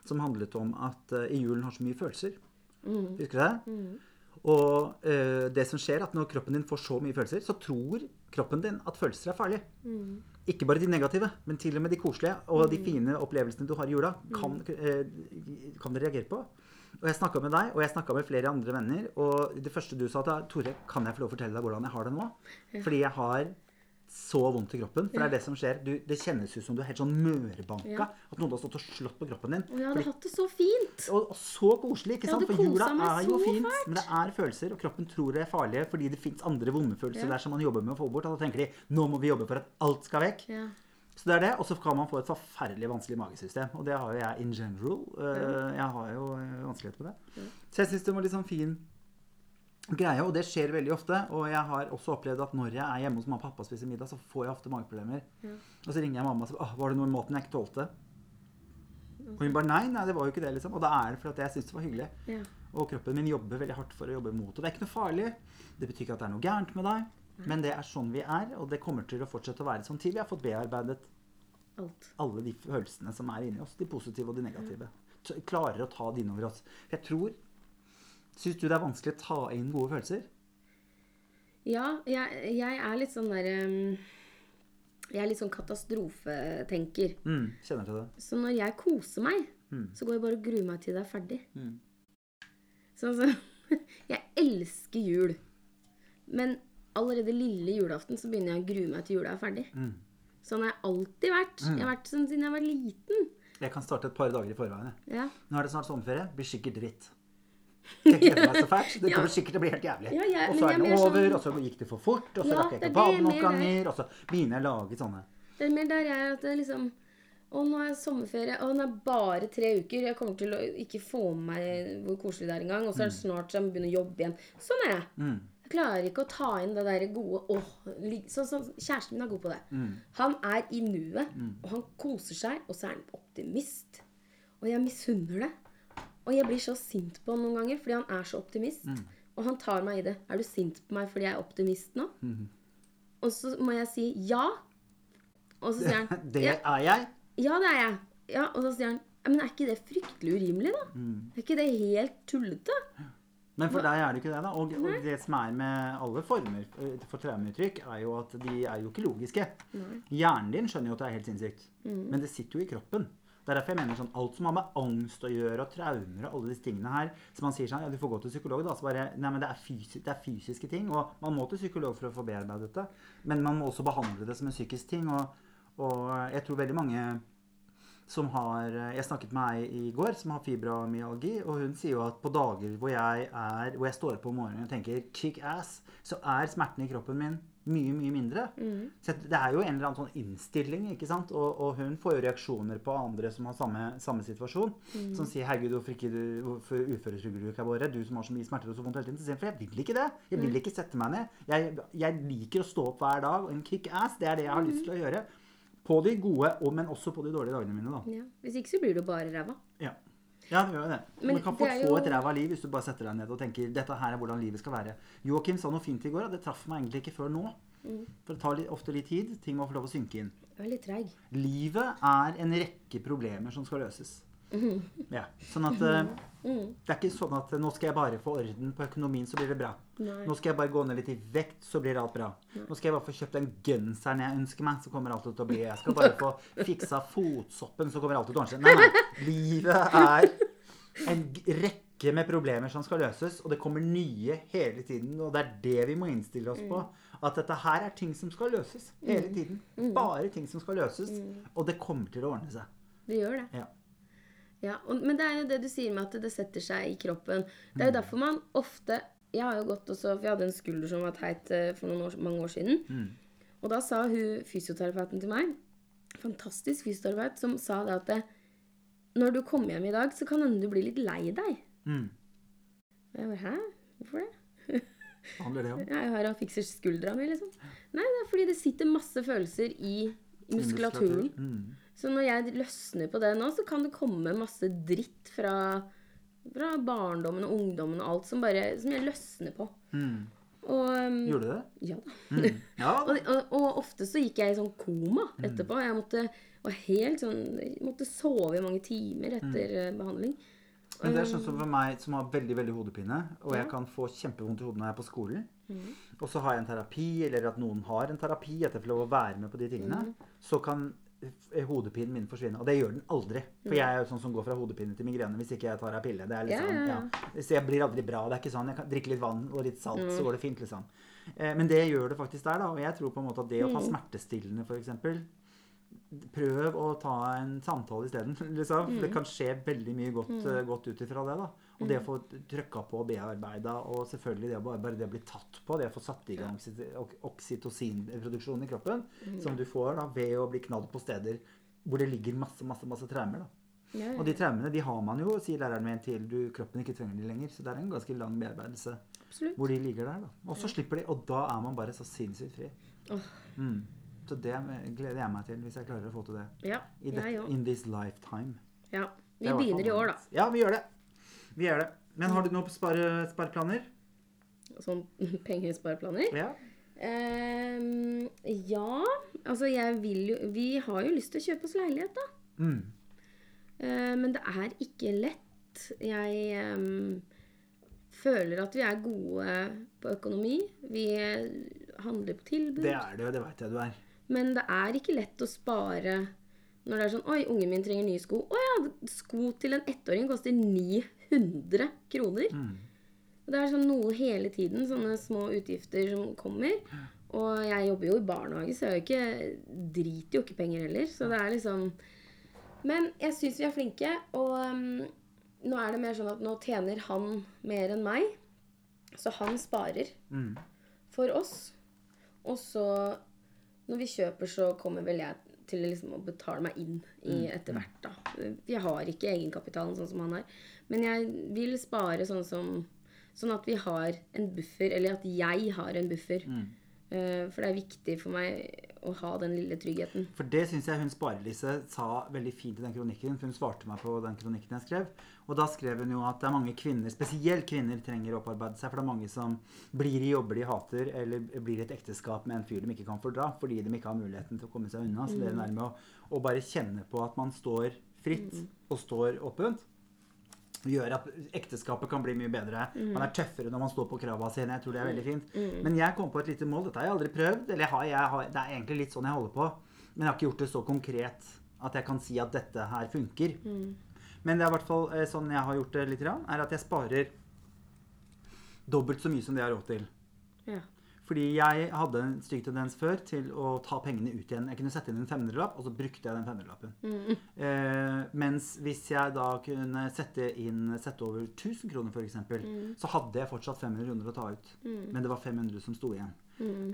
som handlet om at eh, i julen har så mye følelser. Husker du det? Og eh, det som skjer, at når kroppen din får så mye følelser, så tror kroppen din at følelser er farlige. Ikke bare de negative, men til og med de koselige og de fine opplevelsene du har i jula, kan, eh, kan du reagere på. Og jeg snakka med deg, og jeg snakka med flere andre venner. Og det første du sa til Tore, kan jeg få lov å fortelle deg hvordan jeg har det nå? Fordi jeg har så vondt i kroppen. For det er det som skjer. Du, det kjennes ut som du er helt sånn mørbanka. Ja. At noen har stått og slått på kroppen din. Og jeg hadde hatt det så fint. og, og så koselig, ikke sant? For jula er jo fint, fælt. men det er følelser, og kroppen tror det er farlige fordi det fins andre vonde følelser Ja. der som man jobber med å få bort. Og da tenker de nå må vi jobbe for at alt skal vekk. Ja. Så det er det, Og så kan man få et forferdelig vanskelig magesystem. Og det har jo jeg in general. Eh, Jeg har jo vanskelighet vanskeligheter med det. Så jeg syns det var litt sånn fin greie, og det skjer veldig ofte. Og jeg har også opplevd at når jeg er hjemme hos mamma og pappa og spiser middag, så får jeg ofte mageproblemer. Og så ringer jeg mamma og sier var det noe i maten jeg ikke tålte? Og hun bare nei, nei, det var jo ikke det, liksom. Og da er det fordi jeg syns det var hyggelig. Ja. Og kroppen min jobber veldig hardt for å jobbe mot. Og det er ikke noe farlig. Det betyr ikke at det er noe gærent med deg. Men det er sånn vi er, og det kommer til å fortsette å være sånn til vi har fått bearbeidet Alt. alle de følelsene som er inni oss. De positive og de negative. Klarer å ta de innover oss. Jeg tror Syns du det er vanskelig å ta inn gode følelser? Ja, jeg, jeg er litt sånn der um, Jeg er litt sånn katastrofetenker. Mm, kjenner til det. Så når jeg koser meg, Mm. så går jeg bare og gruer meg til det er ferdig. Mm. Så altså Jeg elsker jul. Men allerede lille julaften så begynner jeg å grue meg til jula er ferdig. Mm. Sånn har jeg alltid vært. Jeg har vært sånn siden jeg var liten. Jeg kan starte et par dager i forveien. Ja, Nå er det snart sommerferie. Blir sikkert dritt. Jeg gleder meg så fælt. Det Ja. kommer sikkert til å bli helt jævlig. Ja, ja, og så er det over, sånn- og så gikk det for fort, og så rakk jeg ikke å bade noen ganger, og så begynner jeg å lage sånne Det er mer der jeg er at det liksom Å, nå er sommerferie. Å, den er bare tre uker. Jeg kommer til å ikke få med meg hvor koselig det er engang. Og så er det snart så jeg må begynne å jobbe igjen. Sånn er jeg. mm. Jeg klarer ikke å ta inn det der gode åh, lig- så, sånn, Kjæresten min er god på det. Han er i nuet, og han koser seg, og så er han optimist. Og jeg misunner det. Og jeg blir så sint på han noen ganger fordi han er så optimist. Og han tar meg i det. Er du sint på meg fordi jeg er optimist nå? Og så må jeg si ja. Og så sier han Det ja, er jeg. ja, det er jeg. Ja, og så sier han Men er ikke det fryktelig urimelig, da? Er ikke det helt tullete? Men for deg er det ikke det, da. Og, og det som er med alle former eh, for traumeuttrykk, er jo at de er jo ikke logiske. Hjernen din skjønner jo at det er helt sinnssykt, men det sitter jo i kroppen. Det er derfor jeg mener sånn, Alt som har med angst å gjøre, og traumer og alle disse tingene her Så man sier sånn, ja, du får gå til psykolog, da. Så bare Nei, men det er, fysi det er fysiske ting. Og man må til psykolog for å få bearbeidet det. Men man må også behandle det som en psykisk ting. Og, og jeg tror veldig mange som har Jeg snakket med ei i går som har fibromyalgi, og hun sier jo at på dager hvor jeg, er, hvor jeg står opp om morgenen og tenker 'kick ass', så er smerten i kroppen min mye, mye mindre. Så det er jo en eller annen sånn innstilling, ikke sant? Og, og hun får jo reaksjoner på andre som har samme, samme situasjon, som sier 'herregud, hvorfor, ikke du, hvorfor uføretrygder du ikke av gårde? Du som har så mye smerter og så vondt hele tiden.' Så sier hun 'for jeg vil ikke det. Jeg vil ikke sette meg ned. Jeg, jeg liker å stå opp hver dag, og en kickass, det er det jeg har lyst til å gjøre.' På de gode, men også på de dårlige dagene mine, da. Ja. Hvis ikke så blir du bare ræva. Ja. Ja, det gjør jo det. Men Man kan fort få jo- et ræva liv hvis du bare setter deg ned og tenker dette her er hvordan livet skal være. Joakim sa noe fint i går, og det traff meg egentlig ikke før nå. Mm. For det tar litt, ofte litt tid. Ting må få lov å synke inn. Jeg er litt treig. Livet er en rekke problemer som skal løses. Ja, sånn at eh, Mm. Det er ikke sånn at eh, nå skal jeg bare få orden på økonomien, så blir det bra. Nei. Nå skal jeg bare gå ned litt i vekt, så blir alt bra. Nå skal jeg bare få kjøpt den genseren jeg ønsker meg, så kommer alt til å bli Jeg skal bare få fiksa fotsoppen, så kommer alt til å ordne seg. Nei, nei. Livet er en rekke med problemer som skal løses, og det kommer nye hele tiden. Og det er det vi må innstille oss på. At dette her er ting som skal løses hele tiden. Bare ting som skal løses. Og det kommer til å ordne seg. Det gjør det. Ja. Ja, og, men det er jo det du sier med at det setter seg i kroppen. Det er jo derfor man ofte Jeg har jo gått også, for jeg hadde en skulder som var teit eh, for år, mange år siden. Og da sa hun fysioterapeuten til meg, fantastisk fysioterapeut, som sa det at det, når du kommer hjem i dag, så kan hende du blir litt lei deg. Mm. Og jeg bare Hæ? Hvorfor det? Handler det om? Jeg har fikser skuldra mi, liksom. Nei, det er fordi det sitter masse følelser i muskulaturen. Mm. Så når jeg løsner på det nå, så kan det komme masse dritt fra, fra barndommen og ungdommen og alt som, bare, som jeg løsner på. Mm. Og um, Gjorde du det? ja da. Mm. Ja, Og, og, og ofte så gikk jeg i sånn koma etterpå. Jeg måtte, var helt sånn, måtte sove i mange timer etter mm. behandling. Men det er sånn som for meg som har veldig veldig hodepine, og jeg kan få kjempevondt i hodet når jeg er på skolen. Og så har jeg en terapi, eller at noen har en terapi, at jeg får lov å være med på de tingene. Så kan hodepinen min forsvinne. Og det gjør den aldri. For jeg er jo sånn som går fra hodepine til migrene hvis ikke jeg tar ei pille. Det er liksom, Ja, ja, ja, Så jeg blir aldri bra. Det er ikke sånn. Jeg kan drikke litt vann og litt salt, så går det fint, liksom. Eh, Men det gjør det faktisk der, da. Og jeg tror på en måte at det å ta smertestillende, f.eks. Prøv å ta en samtale isteden. Liksom. For Det kan skje veldig mye godt, eh, godt ut ifra det. da. Og det å få trykka på og bearbeida, og selvfølgelig det å bare, bare det å bli tatt på, det å få satt i gang ja. oksytocinproduksjonen i kroppen, som du får da ved å bli knadd på steder hvor det ligger masse, masse, masse traumer. da. Ja, Og de traumene de har man jo, sier læreren min, til du, kroppen ikke trenger de lenger. Så det er en ganske lang bearbeidelse absolutt. hvor de ligger der. da. Og så slipper de, og da er man bare så sinnssykt fri. Oh. Mm. Så det gleder jeg meg til, hvis jeg klarer å få til det. Ja, I det, jeg òg. in this lifetime. Ja. Vi er begynner i år, da. Ja, vi gjør det. Vi gjør det. Men har du noen spare, spareplaner? Sånn pengespareplaner. Ja. Um, ja, altså jeg vil jo Vi har jo lyst til å kjøpe oss leilighet, da. Mm. Uh, men det er ikke lett. Jeg um, føler at vi er gode på økonomi. Vi handler på tilbud. Det er det, det veit jeg du er. Men det er ikke lett å spare når det er sånn Oi, ungen min trenger nye sko. Å ja, sko til en ettåring koster 900 kroner. Mm. Og det er sånn noe hele tiden, sånne små utgifter som kommer. Og jeg jobber jo i barnehage, så jeg ikke, driter jo ikke penger heller. Så det er liksom Men jeg syns vi er flinke, og um, nå er det mer sånn at nå tjener han mer enn meg. Så han sparer Mm. for oss. Og så, når vi kjøper, så kommer vel jeg til liksom å betale meg inn i etter hvert, da. Jeg har ikke egenkapitalen sånn som han har. Men jeg vil spare sånn som Sånn at vi har en buffer, eller at jeg har en buffer. Eh, for det er viktig for meg å ha den lille tryggheten. For det syns jeg hun Sparelise sa veldig fint i den kronikken. For hun svarte meg på den kronikken jeg skrev. Og da skrev hun jo at det er mange kvinner, spesielt kvinner, trenger å opparbeide seg. For det er mange som blir i jobber de hater, eller blir i et ekteskap med en fyr de ikke kan fordra, fordi de ikke har muligheten til å komme seg unna. Så det er nærme å, å bare kjenne på at man står fritt og står åpent. Gjør at ekteskapet kan bli mye bedre. Man er tøffere når man står på krava sine. Jeg tror det er veldig fint. Men jeg kom på et lite mål. Dette har jeg aldri prøvd. Eller jeg har, jeg har, det er egentlig litt sånn jeg holder på. Men jeg har ikke gjort det så konkret at jeg kan si at dette her funker. Men det er i hvert fall eh, sånn jeg har gjort det litt, er at jeg sparer dobbelt så mye som det jeg har råd til. Ja. Fordi jeg hadde en stygg tendens før til å ta pengene ut igjen. Jeg kunne sette inn en 500-lapp, og så brukte jeg den 500-lappen. Eh, mens hvis jeg da kunne sette inn sette over 1000 kroner, f.eks., så hadde jeg fortsatt 500 kroner å ta ut. Men det var 500 som sto igjen.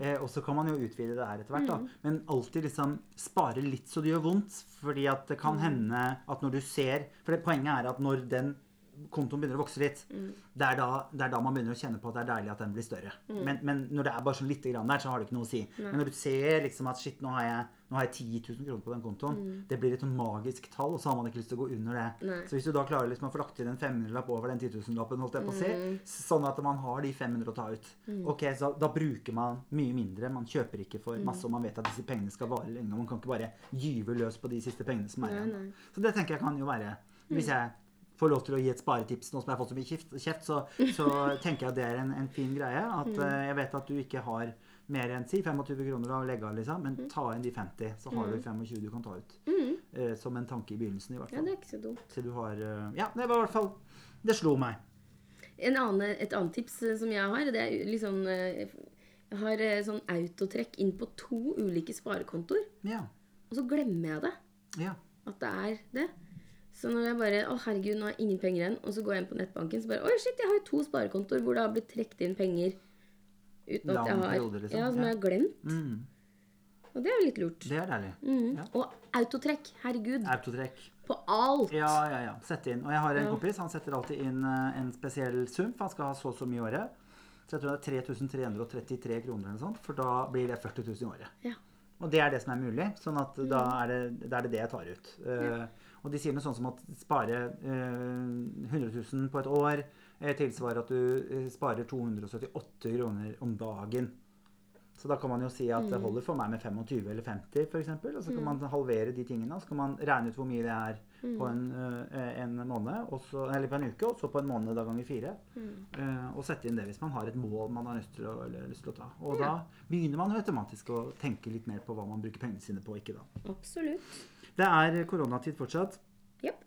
Eh, og så kan man jo utvide det her etter hvert, da. Men alltid liksom spare litt så det gjør vondt. Fordi at det kan hende at når du ser For det, poenget er at når den kontoen begynner å vokse litt, det, er da, det er da man begynner å kjenne på at det er deilig at den blir større. Men, men når det er bare sånn lite grann der, så har det ikke noe å si. Men når du ser liksom at shit, nå har jeg, nå har jeg 10 000 kroner på den kontoen, det blir et sånn magisk tall, og så har man ikke lyst til å gå under det. Nei. Så hvis du da klarer liksom å få lagt inn en 500-lapp over den 10 000-lappen, holdt jeg på å si, sånn at man har de 500 å ta ut, ok, så da bruker man mye mindre. Man kjøper ikke for masse, og man vet at disse pengene skal vare lenge, man kan ikke bare gyve løs på de siste pengene som er igjen. Så det tenker jeg kan jo være Hvis jeg får lov til å gi et sparetips nå som jeg har fått så mye kjeft, så, så tenker jeg at det er en, en fin greie. At eh, jeg vet at du ikke har mer enn si 25 kroner å legge av, liksom, men ta inn de 50, så har du 25 du kan ta ut. Uh, som en tanke i begynnelsen, i hvert Ja, det er ikke så dumt. Så du har uh, Ja, det var i hvert fall Det slo meg. En annen, et annet tips som jeg har, det er liksom Jeg har sånn autotrekk inn på to ulike sparekontoer. Ja. Og så glemmer jeg det. Ja. At det er det. Så når jeg bare Å, herregud, nå har jeg ingen penger igjen. Og så går jeg inn på nettbanken, så bare Oi, shit, jeg har jo to sparekontoer hvor det har blitt trukket inn penger uten at jeg har liksom. Ja, som jeg har glemt. Mm, Og det er jo litt lurt. det er deilig. Mm. Ja. Og autotrekk. Herregud. Autotrekk. På alt. Ja, ja, ja. Sette inn. Og jeg har en Ja. kompis, han setter alltid inn eh, en spesiell sum, for han skal ha så og så mye i året. Så jeg tror det er 3333 kroner eller sånt, for da blir det 40 000 i året. Ja. Og det er det som er mulig, sånn at da er det, da er det det jeg tar ut. Eh, Og de sier noe sånt som at spare eh, 100 000 på et år eh, tilsvarer at du eh, sparer 278 kroner om dagen. Så da kan man jo si at det holder for meg med 25 eller 50 f.eks. Og så kan man halvere de tingene. Og så kan man regne ut hvor mye det er på en, eh, en måned, og så, eller på en uke, og så på en måned da ganger fire. Eh, og sette inn det hvis man har et mål man har lyst til å, eller lyst til å ta. Og da begynner man jo automatisk å tenke litt mer på hva man bruker pengene sine på, ikke da. Absolutt. Det er koronatid fortsatt. Yep.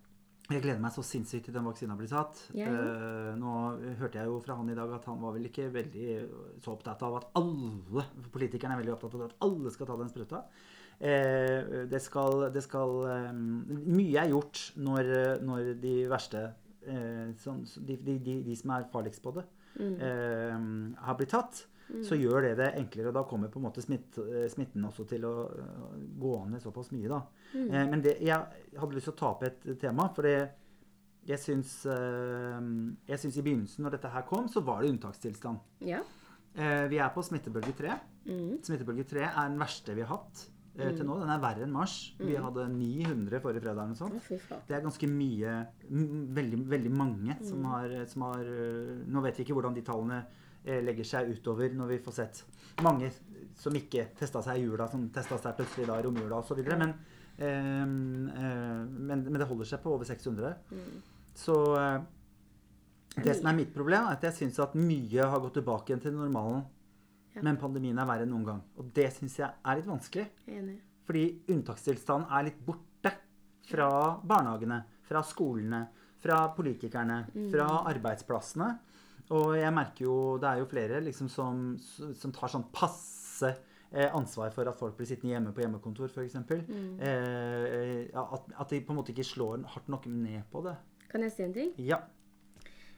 Jeg gleder meg så sinnssykt til den vaksina blir satt. Yeah. Eh, nå hørte jeg jo fra han i dag at han var vel ikke veldig så opptatt av at alle Politikerne er veldig opptatt av at alle skal ta den spruta. Eh, det skal, det skal eh, Mye er gjort når, når de verste sånn, de, de, de, de som er farligst på det, mm. har blitt tatt. Så gjør det det enklere, og da kommer på en måte smitt, eh, smitten også til å eh, gå ned såpass mye. da. Eh, men det, jeg hadde lyst til å ta opp et tema, for det, jeg syns, eh, jeg syns i begynnelsen, når dette her kom, så var det unntakstilstand. Ja. Eh, vi er på smittebølge 3. Mm. Smittebølge 3 er den verste vi har hatt eh, til nå. Den er verre enn mars. Vi hadde 900 forrige fredag eller sånt. Det er ganske mye Veldig, veldig mange som har, som har Nå vet vi ikke hvordan de tallene legger seg utover når vi får sett mange som ikke testa seg i jula, som testa seg plutselig da i romjula osv. Men, eh, eh, men, men det holder seg på over 600. Så eh, det som er mitt problem, er at jeg syns at mye har gått tilbake igjen til normalen. Ja. Men pandemien er verre enn noen gang. Og det syns jeg er litt vanskelig. Enig. Fordi unntakstilstanden er litt borte fra barnehagene, fra skolene, fra politikerne, fra arbeidsplassene. Og jeg merker jo Det er jo flere liksom som, som tar sånn passe eh, ansvar for at folk blir sittende hjemme på hjemmekontor, f.eks. Eh, at, at de på en måte ikke slår hardt nok ned på det. Kan jeg si en ting? Ja.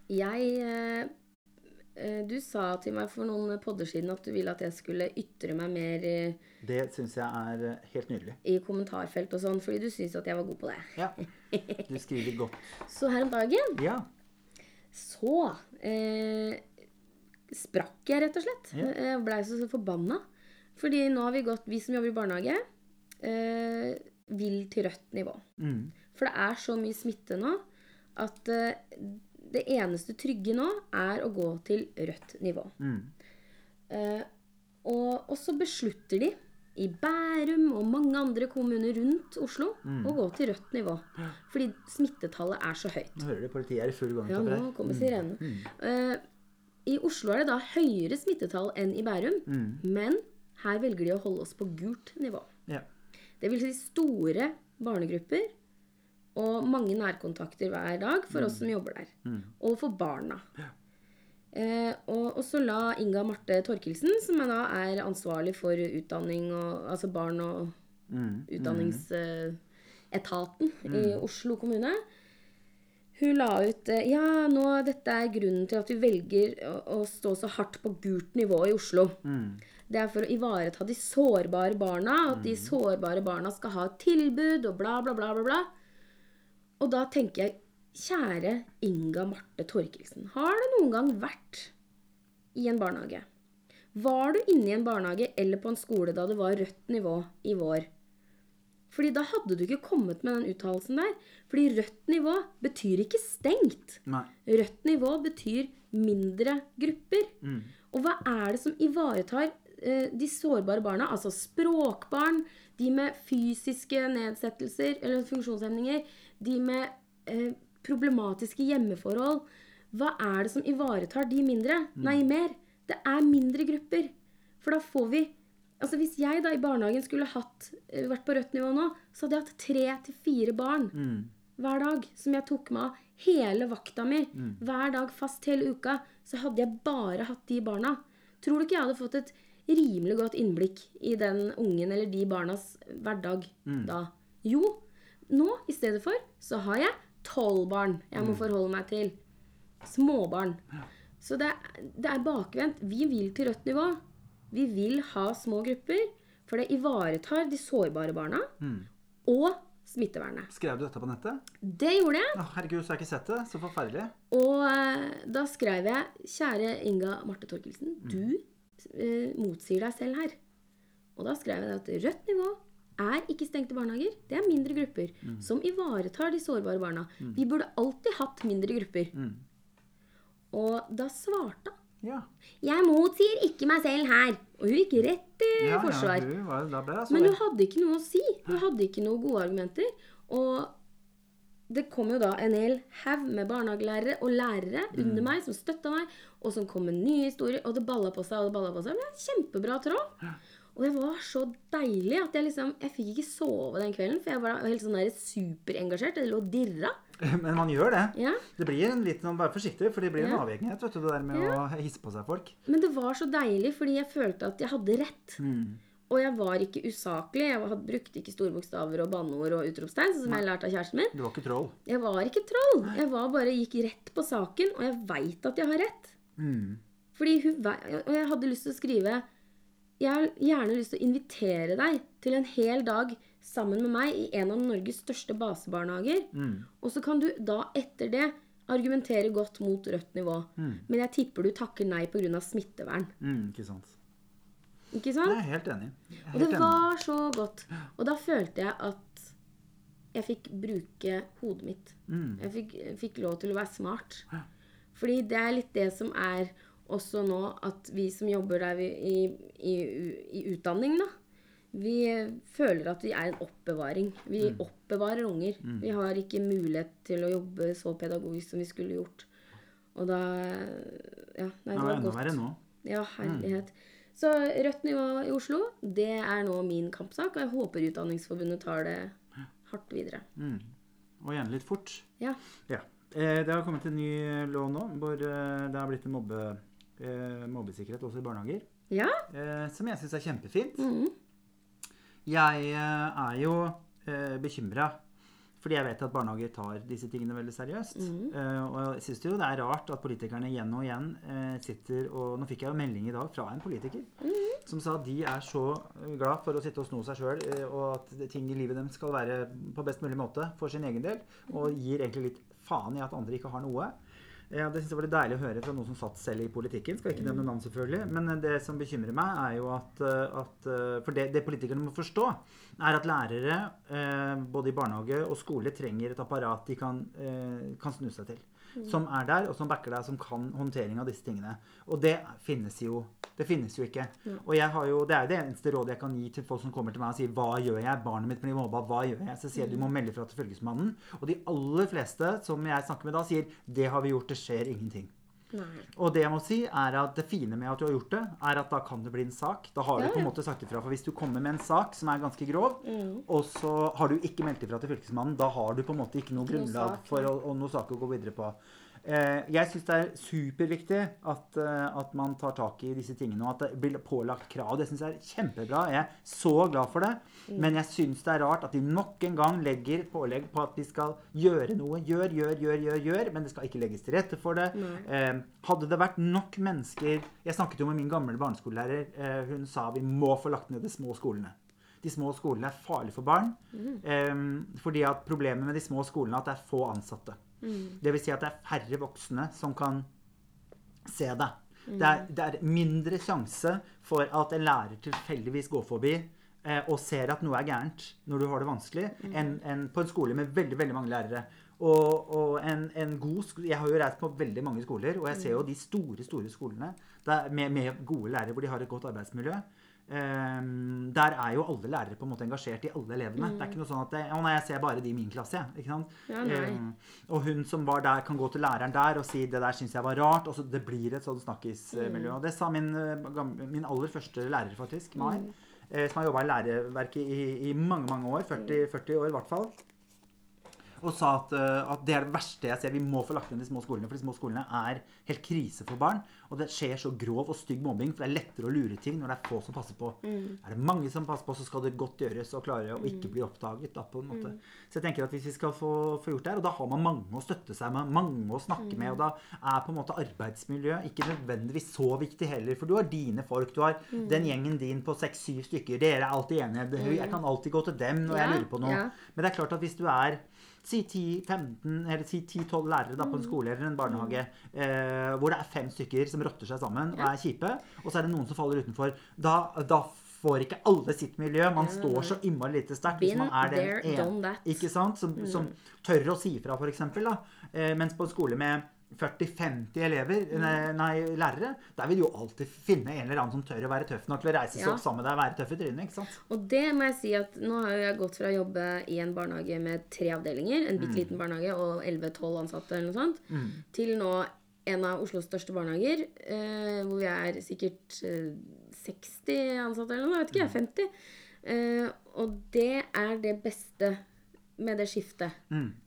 Jeg eh, eh, Du sa til meg for noen podder siden at du ville at jeg skulle ytre meg mer Det syns jeg er helt nydelig. i kommentarfelt og sånn, fordi du syns at jeg var god på det. Ja. Du skriver godt. Så her om dagen Ja. Så eh, sprakk jeg, rett og slett. Ja. Jeg blei så, så forbanna. Fordi nå har vi gått, vi som jobber i barnehage, eh, vil til rødt nivå. Mm. For det er så mye smitte nå at eh, det eneste trygge nå er å gå til rødt nivå. Mm. Eh, og, og så beslutter de i Bærum og mange andre kommuner rundt Oslo å gå til rødt nivå. Fordi smittetallet er så høyt. Nå hører du politiet er i full gang. Ja, nå kommer sirenen. Mm. Uh, I Oslo er det da høyere smittetall enn i Bærum. Men her velger de å holde oss på gult nivå. Ja. Det vil si store barnegrupper og mange nærkontakter hver dag for oss som jobber der. Og for barna. Eh, og, og så la Inga Marte Torkelsen, som da er ansvarlig for utdanning og altså barn og Mm. utdanningsetaten i Oslo kommune. Hun la ut eh, Ja, nå, dette er grunnen til at vi velger å, å stå så hardt på gult nivå i Oslo. Mm. Det er for å ivareta de sårbare barna, at de sårbare barna skal ha et tilbud, og bla, bla, bla, bla, bla. Og da tenker jeg, kjære Inga Marte Torkelsen, har du noen gang vært i en barnehage? Var du inne i en barnehage eller på en skole da det var rødt nivå i vår? Fordi da hadde du ikke kommet med den uttalelsen der. Fordi rødt nivå betyr ikke stengt. Nei. Rødt nivå betyr mindre grupper. Og hva er det som ivaretar eh, de sårbare barna? Altså språkbarn, de med fysiske nedsettelser eller funksjonshemninger, de med eh, problematiske hjemmeforhold. Hva er det som ivaretar de mindre? Nei, mer. Det er mindre grupper. For da får vi Altså Hvis jeg da i barnehagen skulle hatt, eh, vært på rødt nivå nå, så hadde jeg hatt tre til fire barn hver dag som jeg tok med av hele vakta mi. Hver dag fast hele uka. Så hadde jeg bare hatt de barna. Tror du ikke jeg hadde fått et rimelig godt innblikk i den ungen eller de barnas hverdag da? Jo, nå i stedet for så har jeg tolv barn jeg må forholde meg til. Småbarn. Så det, det er bakvendt. Vi vil til rødt nivå. Vi vil ha små grupper, for det ivaretar de sårbare barna og smittevernet. Skrev du dette på nettet? Det gjorde jeg. Å, herregud, så har jeg ikke sett det. Så forferdelig. Og eh, da skrev jeg Kjære Inga Marte Torkelsen, du eh, motsier deg selv her. Og da skrev jeg at rødt nivå er ikke stengte barnehager. Det er mindre grupper som ivaretar de sårbare barna. Vi burde alltid hatt mindre grupper. Og da svarte hun Ja. Jeg motsier ikke meg selv her. Og hun gikk rett i ja, forsvar. Ja, var, ble Men hun hadde ikke noe å si. Hun hadde ikke noen gode argumenter. Og det kom jo da en hel haug med barnehagelærere og lærere under meg som støtta meg, og som kom med nye historier. Og det balla på seg og det balla på seg. Det ble en kjempebra tråd. Og det var så deilig at jeg liksom Jeg fikk ikke sove den kvelden, for jeg var helt sånn der superengasjert. Jeg lå og dirra. Men man gjør det. Ja. Det blir en liten, Vær forsiktig, for det blir en Ja. avhengighet. vet du, Det der med å hisse på seg folk. Men det var så deilig, fordi jeg følte at jeg hadde rett. Og jeg var ikke usaklig. Jeg hadde, brukte ikke store bokstaver og banneord og utropstegn, som som jeg lærte av kjæresten min. Du var ikke troll. Jeg var ikke troll. Jeg var bare gikk rett på saken, og jeg veit at jeg har rett. Fordi hun Og jeg hadde lyst til å skrive Jeg har gjerne lyst til å invitere deg til en hel dag sammen med meg i en av Norges største basebarnehager. Og så kan du da etter det argumentere godt mot rødt nivå. Men jeg tipper du takker nei pga. smittevern. Mm, ikke sant. Ikke sant? Jeg er helt enig. Er helt Og det enig. var så godt. Og da følte jeg at jeg fikk bruke hodet mitt. Jeg fikk, fikk lov til å være smart. Fordi det er litt det som er også nå at vi som jobber der vi, i, i, i utdanning, da Vi føler at vi er en oppbevaring. Vi oppbevarer unger. Vi har ikke mulighet til å jobbe så pedagogisk som vi skulle gjort. Og da Ja, nei, det var godt. nå. Ja, herlighet. Så rødt nivå i Oslo, det er nå min kampsak, og jeg håper Utdanningsforbundet tar det hardt videre. Og gjerne litt fort. Ja. Ja. Eh, det har kommet en ny lov nå hvor eh, det har blitt en mobbe, eh, mobbesikkerhet også i barnehager. Ja? Eh, som jeg syns er kjempefint. Mhm. Jeg eh, er jo eh, bekymra fordi jeg vet at barnehager tar disse tingene veldig seriøst. Mm. Eh, og jeg syns jo det er rart at politikerne igjen og igjen eh, sitter og Nå fikk jeg jo melding i dag fra en politiker mm. som sa at de er så glad for å sitte og sno seg sjøl, eh, og at ting i livet deres skal være på best mulig måte for sin egen del, og gir egentlig litt faen i at andre ikke har noe. Ja, det synes jeg var litt deilig å høre fra noen som satt selv i politikken. Skal ikke nevne navn, selvfølgelig. Men eh, det som bekymrer meg, er jo at, eh, at eh, For det, det politikerne må forstå, er at lærere både i barnehage og skole trenger et apparat de kan, kan snu seg til. Som er der, og som backer deg, som kan håndtering av disse tingene. Og det finnes jo, det finnes jo ikke. Og jeg har jo, det er jo det eneste rådet jeg kan gi til folk som kommer til meg og sier 'Hva gjør jeg? Barnet mitt blir mobba. Hva gjør jeg?' Så sier jeg du må melde fra til Fylkesmannen. Og de aller fleste som jeg snakker med da, sier 'Det har vi gjort. Det skjer ingenting'. Nei. Og det jeg må si er at det fine med at du har gjort det, er at da kan det bli en sak. Da har du på en måte sagt ifra. For hvis du kommer med en sak som er ganske grov, Mm. og så har du ikke meldt ifra til Fylkesmannen, da har du på en måte ikke noe Noe grunnlag sak, for ja. å, og noe sak å gå videre på. Eh, jeg syns det er superviktig at, eh, at man tar tak i disse tingene, og at det blir pålagt krav. Det syns jeg er kjempebra. Jeg er så glad for det. Mm. Men jeg syns det er rart at de nok en gang legger pålegg på at de skal gjøre noe. Gjør, gjør, gjør, gjør, gjør. Men det skal ikke legges til rette for det. Eh, hadde det vært nok mennesker Jeg snakket jo med min gamle barneskolelærer. Eh, hun sa vi må få lagt ned de små skolene. De små skolene er farlige for barn. Eh, fordi at Problemet med de små skolene er at det er få ansatte. Det vil si at det er færre voksne som kan se deg. Det, er, det er mindre sjanse for at en lærer tilfeldigvis går forbi eh, og ser at noe er gærent når du har det vanskelig, enn en på en skole med veldig veldig mange lærere. Og, og en, en god sko Jeg har jo reist på veldig mange skoler, og jeg ser jo de store store skolene der, med, med gode lærere hvor de har et godt arbeidsmiljø. Ehm, der er jo alle lærere på en måte engasjert i alle elevene. Det er ikke noe sånn at det, å nei, jeg ser bare de i min klasse. jeg», Ikke sant? Ja. Ehm, og hun som var der, kan gå til læreren der og si 'det der syns jeg var rart'. og så Det blir et sånt snakkismiljø. Og det sa min, eh, min aller første lærer, faktisk, Mai, eh, som har jobba i læreverket i, i mange, mange år. 40, 40 år i hvert fall. Og sa at, eh, at det er det verste jeg ser. Vi må få lagt ned de små skolene. For de små skolene er helt krise for barn. Og det skjer så grov og stygg mobbing, for det er lettere å lure ting når det er få som passer på. Er det mange som passer på, så skal det godt gjøres å klare å ikke bli oppdaget. Da, på en måte. Så jeg tenker at hvis vi skal få, få gjort det her, og da har man mange å støtte seg med, mange å snakke med, og da er på en måte arbeidsmiljø ikke nødvendigvis så viktig heller. For du har dine folk, du har den gjengen din på seks-syv stykker. Dere er alltid enige. Jeg kan alltid gå til dem når jeg lurer på noe. ja. Men det er klart at hvis du er Si 10-15 eller si 10-12 lærere da, på Mm. en skole eller en barnehage eh, hvor det er fem stykker som rotter seg sammen og er kjipe, og så er det noen som faller utenfor, da, da får ikke alle sitt miljø. Man står så innmari lite sterkt hvis man er den ene. Mm. Som, som tør å si fra, f.eks. Eh, mens på en skole med 40-50 elever, Mm. nei, nei, lærere, der vil du jo alltid finne en eller annen som tør å være tøff nok til å reise seg Ja. opp sammen med deg og være tøff i trynet. ikke sant? Og det må jeg si at nå har jeg gått fra å jobbe i en barnehage med tre avdelinger, en bitte liten barnehage og 11-12 ansatte eller noe sånt, til nå en av Oslos største barnehager, eh, hvor vi er sikkert eh, 60 ansatte eller noe, jeg vet ikke, jeg, er 50. Eh, og det er det beste med det skiftet,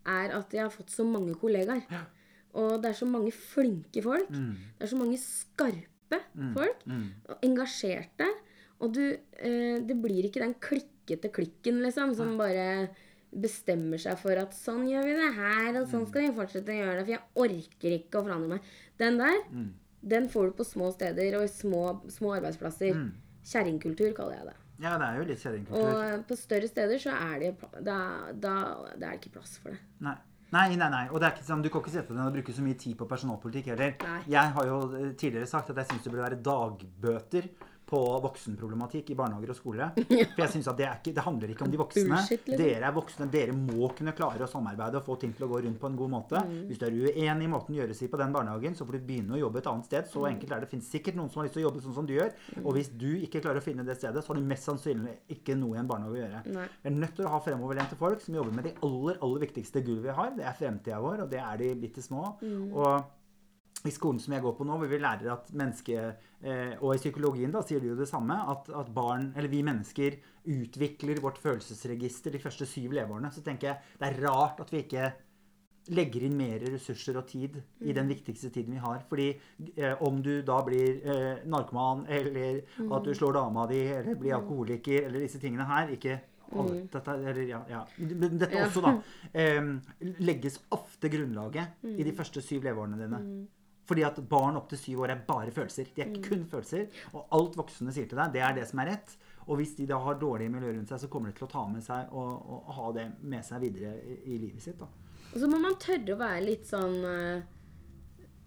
er at jeg har fått så mange kollegaer. Og det er så mange flinke folk. Det er så mange skarpe folk. Og engasjerte. Og du eh, Det blir ikke den klikkete klikken, liksom, som bare bestemmer seg for at sånn gjør vi det her, og sånn skal vi fortsette å gjøre det, for jeg orker ikke å forandre meg. Den der, den får du på små steder og i små, små arbeidsplasser. Kjerringkultur kaller jeg det. Ja, det er jo litt kjerringkultur. Og på større steder så er det, da, da, det er ikke plass for det. Nei. Nei, nei, nei. Og det er ikke sånn, du kan ikke sette deg ned og bruke så mye tid på personalpolitikk heller. Nei. Jeg har jo eh, tidligere sagt at jeg syns det burde være dagbøter på voksenproblematikk i barnehager og skole. For jeg synes at det, ikke, det handler ikke om de voksne. Liksom. Dere er voksne, dere må kunne klare å samarbeide og få ting til å gå rundt på en god måte. Mm. Hvis du er uenig i måten gjøres i på den barnehagen, så får du begynne å jobbe et annet sted. Mm. Så enkelt er det. Det finnes sikkert noen som har lyst til å jobbe sånn som du gjør. Og hvis du ikke klarer å finne det stedet, så har du mest sannsynlig ikke noe i en barnehage å gjøre. Nei. Vi er nødt til å ha fremoverlente folk som jobber med de aller, aller viktigste gulvet vi har. Det er fremtida vår, og det er de bitte små. Og i skolen som jeg går på nå, hvor vi lærer at menneske, eh, og i psykologien da, sier de jo det samme, at, at barn, eller vi mennesker utvikler vårt følelsesregister de første syv leveårene, så tenker jeg det er rart at vi ikke legger inn mer ressurser og tid i den viktigste tiden vi har. Fordi eh, om du da blir eh, narkoman, eller at du slår dama di, eller blir alkoholiker, eller disse tingene her, ikke Mm. dette, eller, ja, ja. Dette Ja. også, da. Eh, legges ofte grunnlaget i de første syv leveårene dine. Fordi at barn opp til syv år er bare følelser. De er ikke kun følelser. Og alt voksne sier til deg, det er det som er rett. Og hvis de da har dårlige miljøer rundt seg, så kommer de til å ta med seg og, og ha det med seg videre i, i livet sitt. da. Og så må man tørre å være litt sånn eh,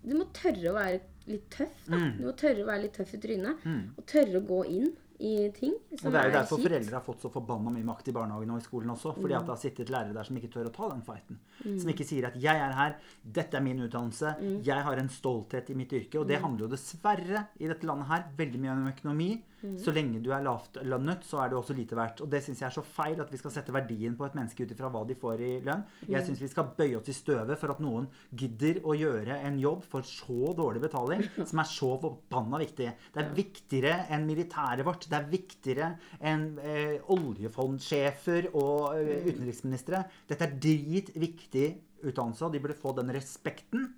Du må tørre å være litt tøff. da. Mm. Du må tørre å være litt tøff i trynet. Og tørre å gå inn i ting Og det er jo derfor kjipt. foreldre har fått så forbanna mye makt i barnehagen og i skolen også. Fordi at det har sittet lærere der som ikke tør å ta den fighten. Som ikke sier at 'jeg er her, dette er min utdannelse, jeg har en stolthet i mitt yrke'. Og det handler jo dessverre i dette landet her veldig mye om økonomi. Så lenge du er lavtlønnet, så er du også lite verdt. Og det syns jeg er så feil at vi skal sette verdien på et menneske ut ifra hva de får i lønn. Jeg syns vi skal bøye oss i støvet for at noen gidder å gjøre en jobb for så dårlig betaling, som er så forbanna viktig. Det er viktigere enn militæret vårt. Det er viktigere enn eh, oljefondsjefer og eh, utenriksministre. Dette er dritviktig utdannelse, og de burde få den respekten,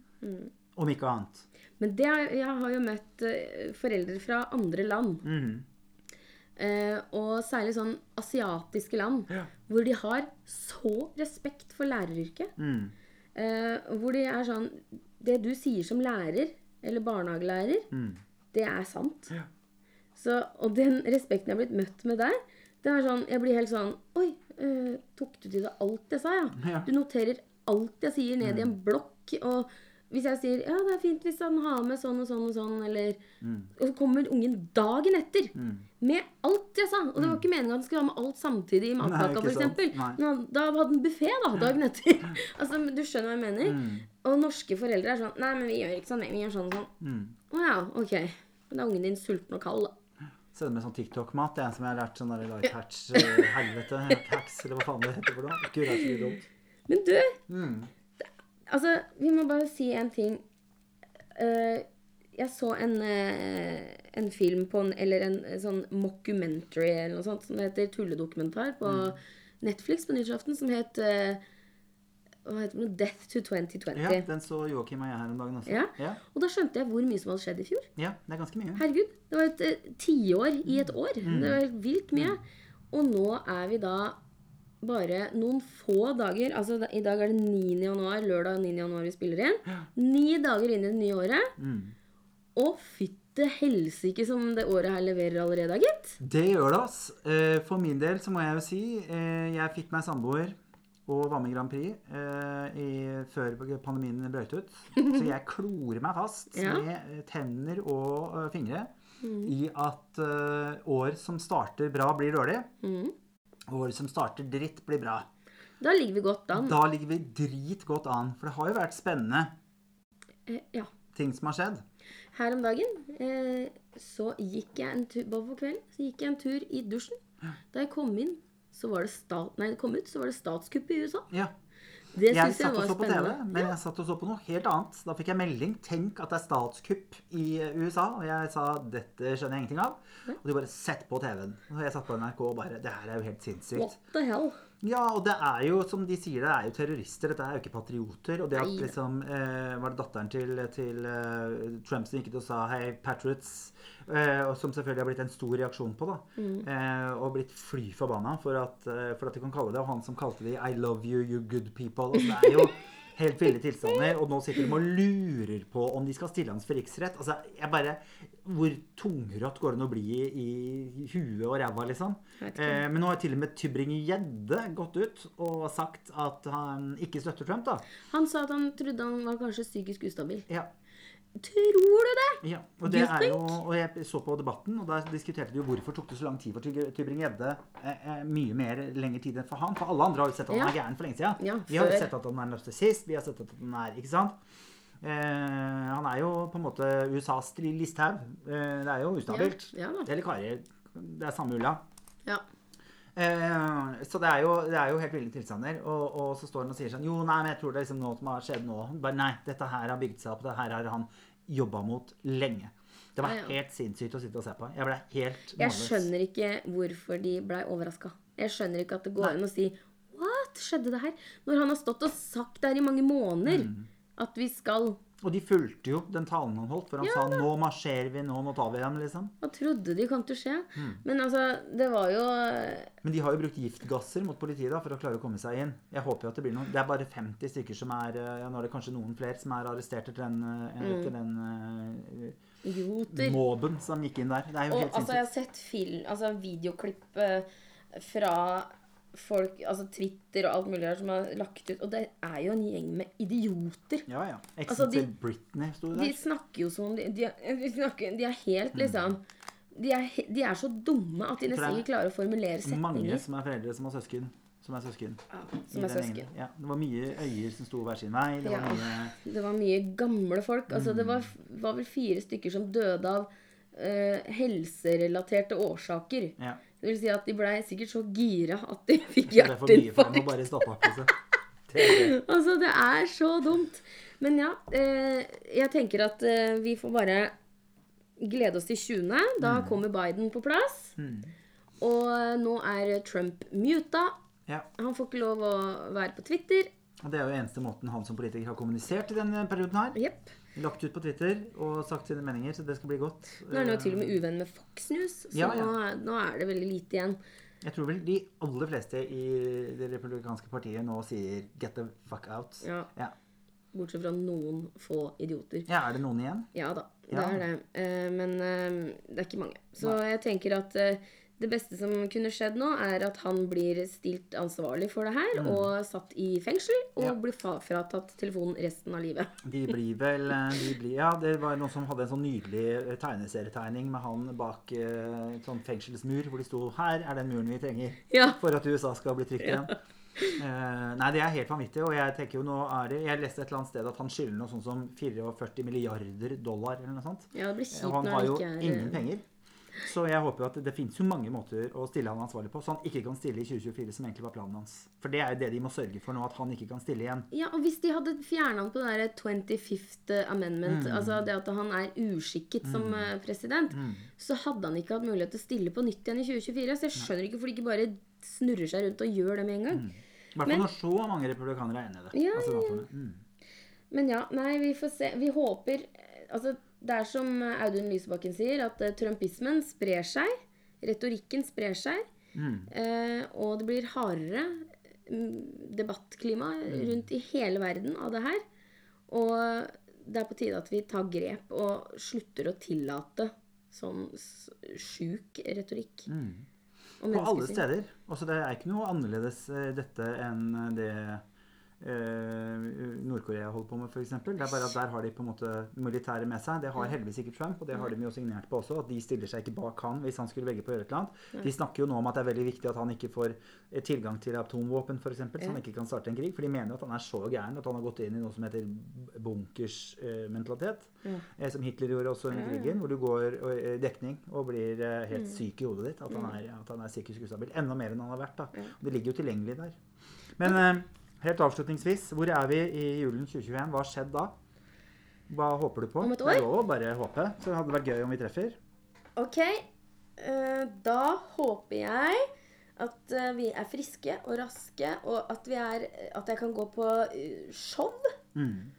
om ikke annet. Men det, jeg har jo møtt eh, foreldre fra andre land. Mm. Eh, og særlig sånn asiatiske land. Ja. Hvor de har så respekt for læreryrket. Mm. Eh, hvor de er sånn Det du sier som lærer, eller barnehagelærer, det er sant. Mm. Ja. Så, og den respekten jeg har blitt møtt med der, det er sånn Jeg blir helt sånn Oi, eh, tok du til deg alt jeg sa, ja? Ja. Du noterer alt jeg sier ned i en blokk. Og hvis jeg sier ja, det er fint hvis han har med sånn og sånn og sånn, eller Og så kommer ungen dagen etter med alt jeg sa. Og det var ikke meninga at han skulle ha med alt samtidig i matpakka, f.eks. Da hadde han buffé da, dagen etter. altså, Du skjønner hva jeg mener? Mm. Og norske foreldre er sånn Nei, men vi gjør ikke sånn. Vi gjør sånn og sånn. Mm. Å ja, ok. Men da er ungen din sulten og kald, da. Sende med sånn TikTok-mat. Det er en som jeg har lært sånn der life hacks eh, helvete. Hacks, eller hva faen det heter for noe. Gud, det er så dumt. Men du, Mm. Altså, vi må bare si en ting. Uh, jeg så en, eh, en film på en, eller en, eh, sånn mockumentary eller noe sånt, som heter tulledokumentar på Netflix på nyttårsaften, som het hva heter det? Death to 2020. Ja, den så Joakim og jeg her om dagen også. Ja. Ja, Og da skjønte jeg hvor mye som hadde skjedd i fjor. ja det er ganske mye. Herregud, det var et tiår i et år. Mm. Det var helt vilt mye. Og nå er vi da bare noen få dager Altså i dag er det 9. januar, lørdag 9. januar vi spiller inn. Ni dager inn i det nye året. Mm. Og fytte helsike som det året her leverer allerede, gitt. Det gjør det, ass. Eh, For min del så må jeg jo si eh, Jeg fikk meg samboer og var med i Grand Prix eh, i, før pandemien brøt ut. Så jeg klorer meg fast Ja. med eh, tenner og uh, fingre i at uh, år som starter bra, blir dårlig. Mm. År som starter dritt, blir bra. Da ligger vi godt an. Da ligger vi dritgodt an. For det har jo vært spennende Eh, ja. ting som har skjedd. Her om dagen eh, så gikk jeg en tur Bare på kvelden så gikk jeg en tur i dusjen. Da jeg kom inn, så var det stat, nei, kom ut, så var det statskupp i USA. Ja. Det Jeg syns jeg satt og var så på TV, spennende. men jeg satt og så på noe helt annet. Da fikk jeg melding. Tenk at det er statskupp i USA. Og jeg sa dette skjønner jeg ingenting av. Og de bare sett på TV-en. Og jeg satt på NRK og bare Det her er jo helt sinnssykt. What the hell? Ja, og det er jo, som de sier, det er jo terrorister. Dette er jo ikke patrioter. Og det at liksom eh, Var det datteren til, til uh, Trump som gikk ut og sa 'hei, patriots'? Eh, og som selvfølgelig har blitt en stor reaksjon på, da. Eh, og blitt fly forbanna for at, eh, for at de kan kalle det. Og han som kalte de 'I love you, you good people'. Og det er jo helt ville tilstander. Og nå sitter de og lurer på om de skal stille hans for riksrett. Altså, jeg bare Hvor tungrott går det an å bli i, i huet og ræva, liksom? Eh, men nå har til og med Tybring-Gjedde gått ut og sagt at han ikke støtter Trump, da. Han sa at han trodde han var kanskje psykisk ustabil. Ja. Tror du det? ja. Og det er jo Og jeg så på debatten, og da diskuterte de jo hvorfor tok det så lang tid for Tybring-Gjedde. Eh, eh, mye mer lengre tid enn for han. For alle andre har jo sett at han er gæren for lenge siden. Ja, vi har jo sett at han er narsissist. Vi har sett at han er Ikke sant? Eh, han er jo på en måte USAs Listhaug. Eh, det er jo ustabilt. Ja. Eller Kari. Det er samme ulla. Ja. Eh, så det er, jo, det er jo helt ville tilstander. Og, og så står han og sier sånn Jo, nei, men jeg tror det er liksom noe som har skjedd nå. Bare nei, dette her har bygd seg opp. Det her har han jobba mot lenge. Det var Ja, ja. helt sinnssykt å sitte og se på. Jeg ble helt Jeg skjønner ikke hvorfor de blei overraska. Jeg skjønner ikke at det går an å si What? Skjedde det her? Når han har stått og sagt det her i mange måneder. Mm. At vi skal Og de fulgte jo den talen han holdt, for han sa 'nå marsjerer vi, nå, nå tar vi dem', liksom. Hva trodde de kom til å skje? Mm. Men altså, det var jo Men de har jo brukt giftgasser mot politiet da, for å klare å komme seg inn. Jeg håper jo at det blir noen Det er bare 50 stykker som er eh, Ja, nå er det kanskje noen flere som er arrestert etter den, eh, Mm. etter den eh, idioter. mobben som gikk inn der. Det er jo Og helt altså, jeg har sett film, altså videoklipp eh, fra folk, altså Twitter og alt mulig her som har lagt ut Og det er jo en gjeng med idioter. Ja, ja. Exit Altså, de- Britney sto det De snakker jo som de, de, de, snakker, de er helt liksom de er, de er så dumme at de Mm. nesten ikke klarer å formulere setninger. Mange som er foreldre som har søsken. Som er søsken. Ja, som er søsken. Ja, det var mye øyer som sto hver sin vei. Det var Ja. mye Det var mye gamle folk. Altså, det Mm. var, var vel fire stykker som døde av uh, helserelaterte årsaker. ja. Det vil si at de blei sikkert så gira at de fikk er hjerteinfarkt. Altså, det er så dumt. Men ja, eh, jeg tenker at eh, vi får bare glede oss til 20. Da Mm. kommer Biden på plass. Og eh, nå er Trump muta. Ja. Han får ikke lov å være på Twitter. Og det er jo eneste måten han som politiker har kommunisert i denne perioden her. Jepp. Lagt ut på Twitter og sagt sine meninger, så det skal bli godt. Nå er han jo til og med uvenn med Fox News, så Ja, ja. Nå, er, nå er det veldig lite igjen. Jeg tror vel de aller fleste i det republikanske partiet nå sier 'get the fuck out'. Ja. Ja. Bortsett fra noen få idioter. ja, er det noen igjen? Ja da, det er det. Eh, Men eh, det er ikke mange. Så jeg tenker at eh, det beste som kunne skjedd nå, er at han blir stilt ansvarlig for det her og satt i fengsel og Mm. Ja. blir fratatt telefonen resten av livet. De blir vel eh, de blir, Ja, det var noen som hadde en sånn nydelig eh, tegneserietegning med han bak eh, en sånn fengselsmur, hvor de sto 'Her er den muren vi trenger'. Ja. for at USA skal bli trygt igjen. Eh, nei, det er helt vanvittig. Og jeg tenker jo nå er det Jeg leste et eller annet sted at han skylder noe sånn som 44 milliarder dollar eller noe sånt. ja, det blir kjipt når han når har han jo ikke er ingen penger. Så jeg håper jo at det finnes jo mange måter å stille han ansvarlig på, så han ikke kan stille i 2024, som egentlig var planen hans. For det er jo det de må sørge for nå, at han ikke kan stille igjen. Ja, og hvis de hadde fjerna han på det der 25th amendment, Mm. altså det at han er uskikket som president, president, så hadde han ikke hatt mulighet til å stille på nytt igjen i 2024. Så jeg skjønner ikke hvorfor de ikke bare snurrer seg rundt og gjør det med en gang. I hvert fall når så mange republikanere er enig i det. Ja, altså, ja, ja. Mm. Men ja, nei, vi får se. Vi håper eh, Altså, det er som Audun Lysbakken sier, at eh, trumpismen sprer seg. Retorikken sprer seg. Mm. Eh, og det blir hardere mm, debattklima rundt i hele verden av det her. Og det er på tide at vi tar grep og slutter å tillate sånn sjuk retorikk. Mm. På alle steder. Altså, det er ikke noe annerledes eh, dette enn det Nord-Korea holder på med, f.eks. Det er bare at der har de på en måte militæret med seg. Det har heldigvis ikke Trump, og det har de jo signert på også. At de stiller seg ikke bak han hvis han skulle velge på å gjøre et eller annet. De snakker jo nå om at det er veldig viktig at han ikke får eh, tilgang til atomvåpen, f.eks. Så han ikke kan starte en krig. For de mener jo at han er så gæren at han har gått inn i noe som heter bunkersmentalitet. Eh, som Hitler gjorde også under krigen, hvor du går i eh, dekning og blir eh, helt syk i hodet ditt. At han er, at han er psykisk ustabil. Enda mer enn han har vært. da. Og Det ligger jo tilgjengelig der. Men eh, helt avslutningsvis, hvor er vi i julen 2021? Hva har skjedd da? Hva håper du på? Om et år? Det er lov å bare håpe. Så det hadde vært gøy om vi treffer. Ok, eh, da håper jeg at eh, vi er friske og raske, og at, vi er, at jeg kan gå på eh, show, Mm.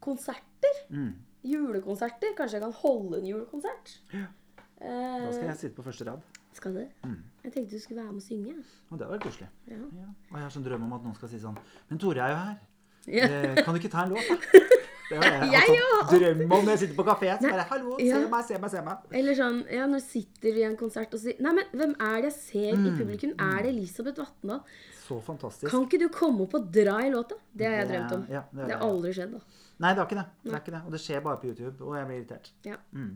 konserter, Mm. julekonserter. Kanskje jeg kan holde en julekonsert. Da Eh, skal jeg sitte på første rad. Skal du? Mm. Jeg tenkte du skulle være med og synge. Og det vært koselig. Ja. Ja. Og jeg har sånn drøm om at noen skal si sånn Men Tore er jo her. Ja. Eh, kan du ikke ta en låt? Det har jeg Jeg hatt sånn drøm om når jeg sitter på kafé. Så bare Hallo, se meg, se meg, se meg. Eller sånn, ja, når du sitter i en konsert og sier Nei, men hvem er det jeg ser Mm. i publikum? Er det Elisabeth Vatndal? Så fantastisk. Kan ikke du komme opp og dra i låta? Det har jeg drømt om. det har aldri skjedd, da. Nei, det har ikke det. det, ikke det. Og det skjer bare på YouTube, og jeg blir irritert. Ja. Mm.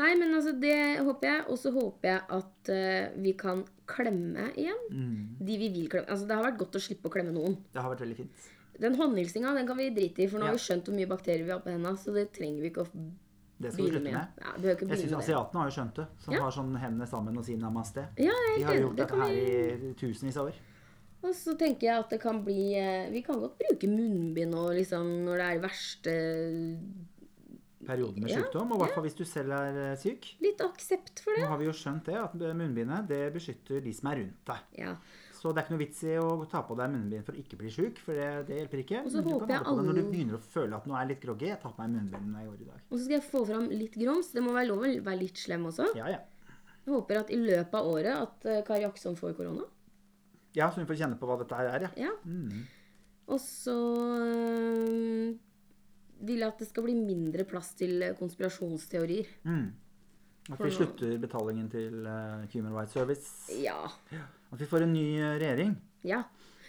Nei, men altså, det håper jeg. Og så håper jeg at uh, vi kan klemme igjen. Mm. De vi vil klemme. Altså, det har vært godt å slippe å klemme noen. Det har vært veldig fint. Den håndhilsinga den kan vi drite i, for nå har vi skjønt hvor mye bakterier vi har på hendene. Så det trenger vi ikke å Det skal vi slutte med. med. Ja, Jeg det. asiatene har jo skjønt det. Som Ja. har sånn hendene sammen og sier namaste. Ja, De har jo gjort Det dette her vi... i tusenvis av år. Og så tenker jeg at det kan bli eh, Vi kan godt bruke munnbind og liksom når det er verste Perioden med Ja, sykdom. Og i hvert fall hvis du selv er eh, syk. Litt aksept for det. Nå har vi jo skjønt det, at munnbindet det beskytter de som er rundt deg. Ja. Så det er ikke noe vits i å ta på deg munnbind for å ikke bli sjuk, for det, det hjelper ikke. Og så håper jeg deg når du begynner å føle at nå er jeg litt groggy. Jeg tar på meg munnbindet i jeg går i dag. Og så skal jeg få fram litt grums. Det må være lov å være litt slem også. Ja, ja. Jeg håper at i løpet av året at eh, Kari Jaksson får korona. Ja, så vi får kjenne på hva dette her er, ja. Ja. Mm. Og så øh, vil at det skal bli mindre plass til eh, konspirasjonsteorier. Mm. At vi slutter betalingen til uh, Human Rights Service. Ja. At vi får en ny eh, regjering. Ja.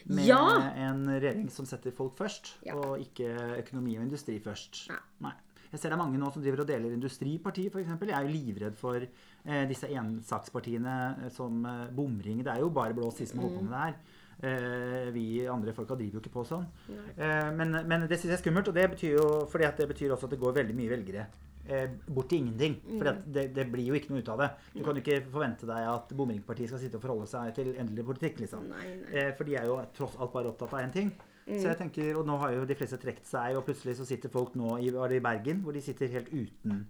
Med Ja! en regjering som setter folk først, Ja. og ikke økonomi og industri først. Nei. Jeg ser det er mange nå som driver og deler industripartiet, f.eks. Jeg er jo livredd for eh, disse ensakspartiene som eh, bomringer. Det er jo bare blå sist som holder på med det her. Eh, vi andre folka driver jo ikke på sånn. Eh, men, men det syns jeg er skummelt, og det betyr jo fordi at det betyr også at det går veldig mye velgere eh, bort til ingenting. For det, det blir jo ikke noe ut av det. Du kan jo ikke forvente deg at bomringpartiet skal sitte og forholde seg til endelig politikk, liksom. Nei, nei. For de er jo tross alt bare opptatt av én ting. Så jeg tenker, Og nå har jo de fleste trukket seg, og plutselig så sitter folk nå i, i Bergen, hvor de sitter helt uten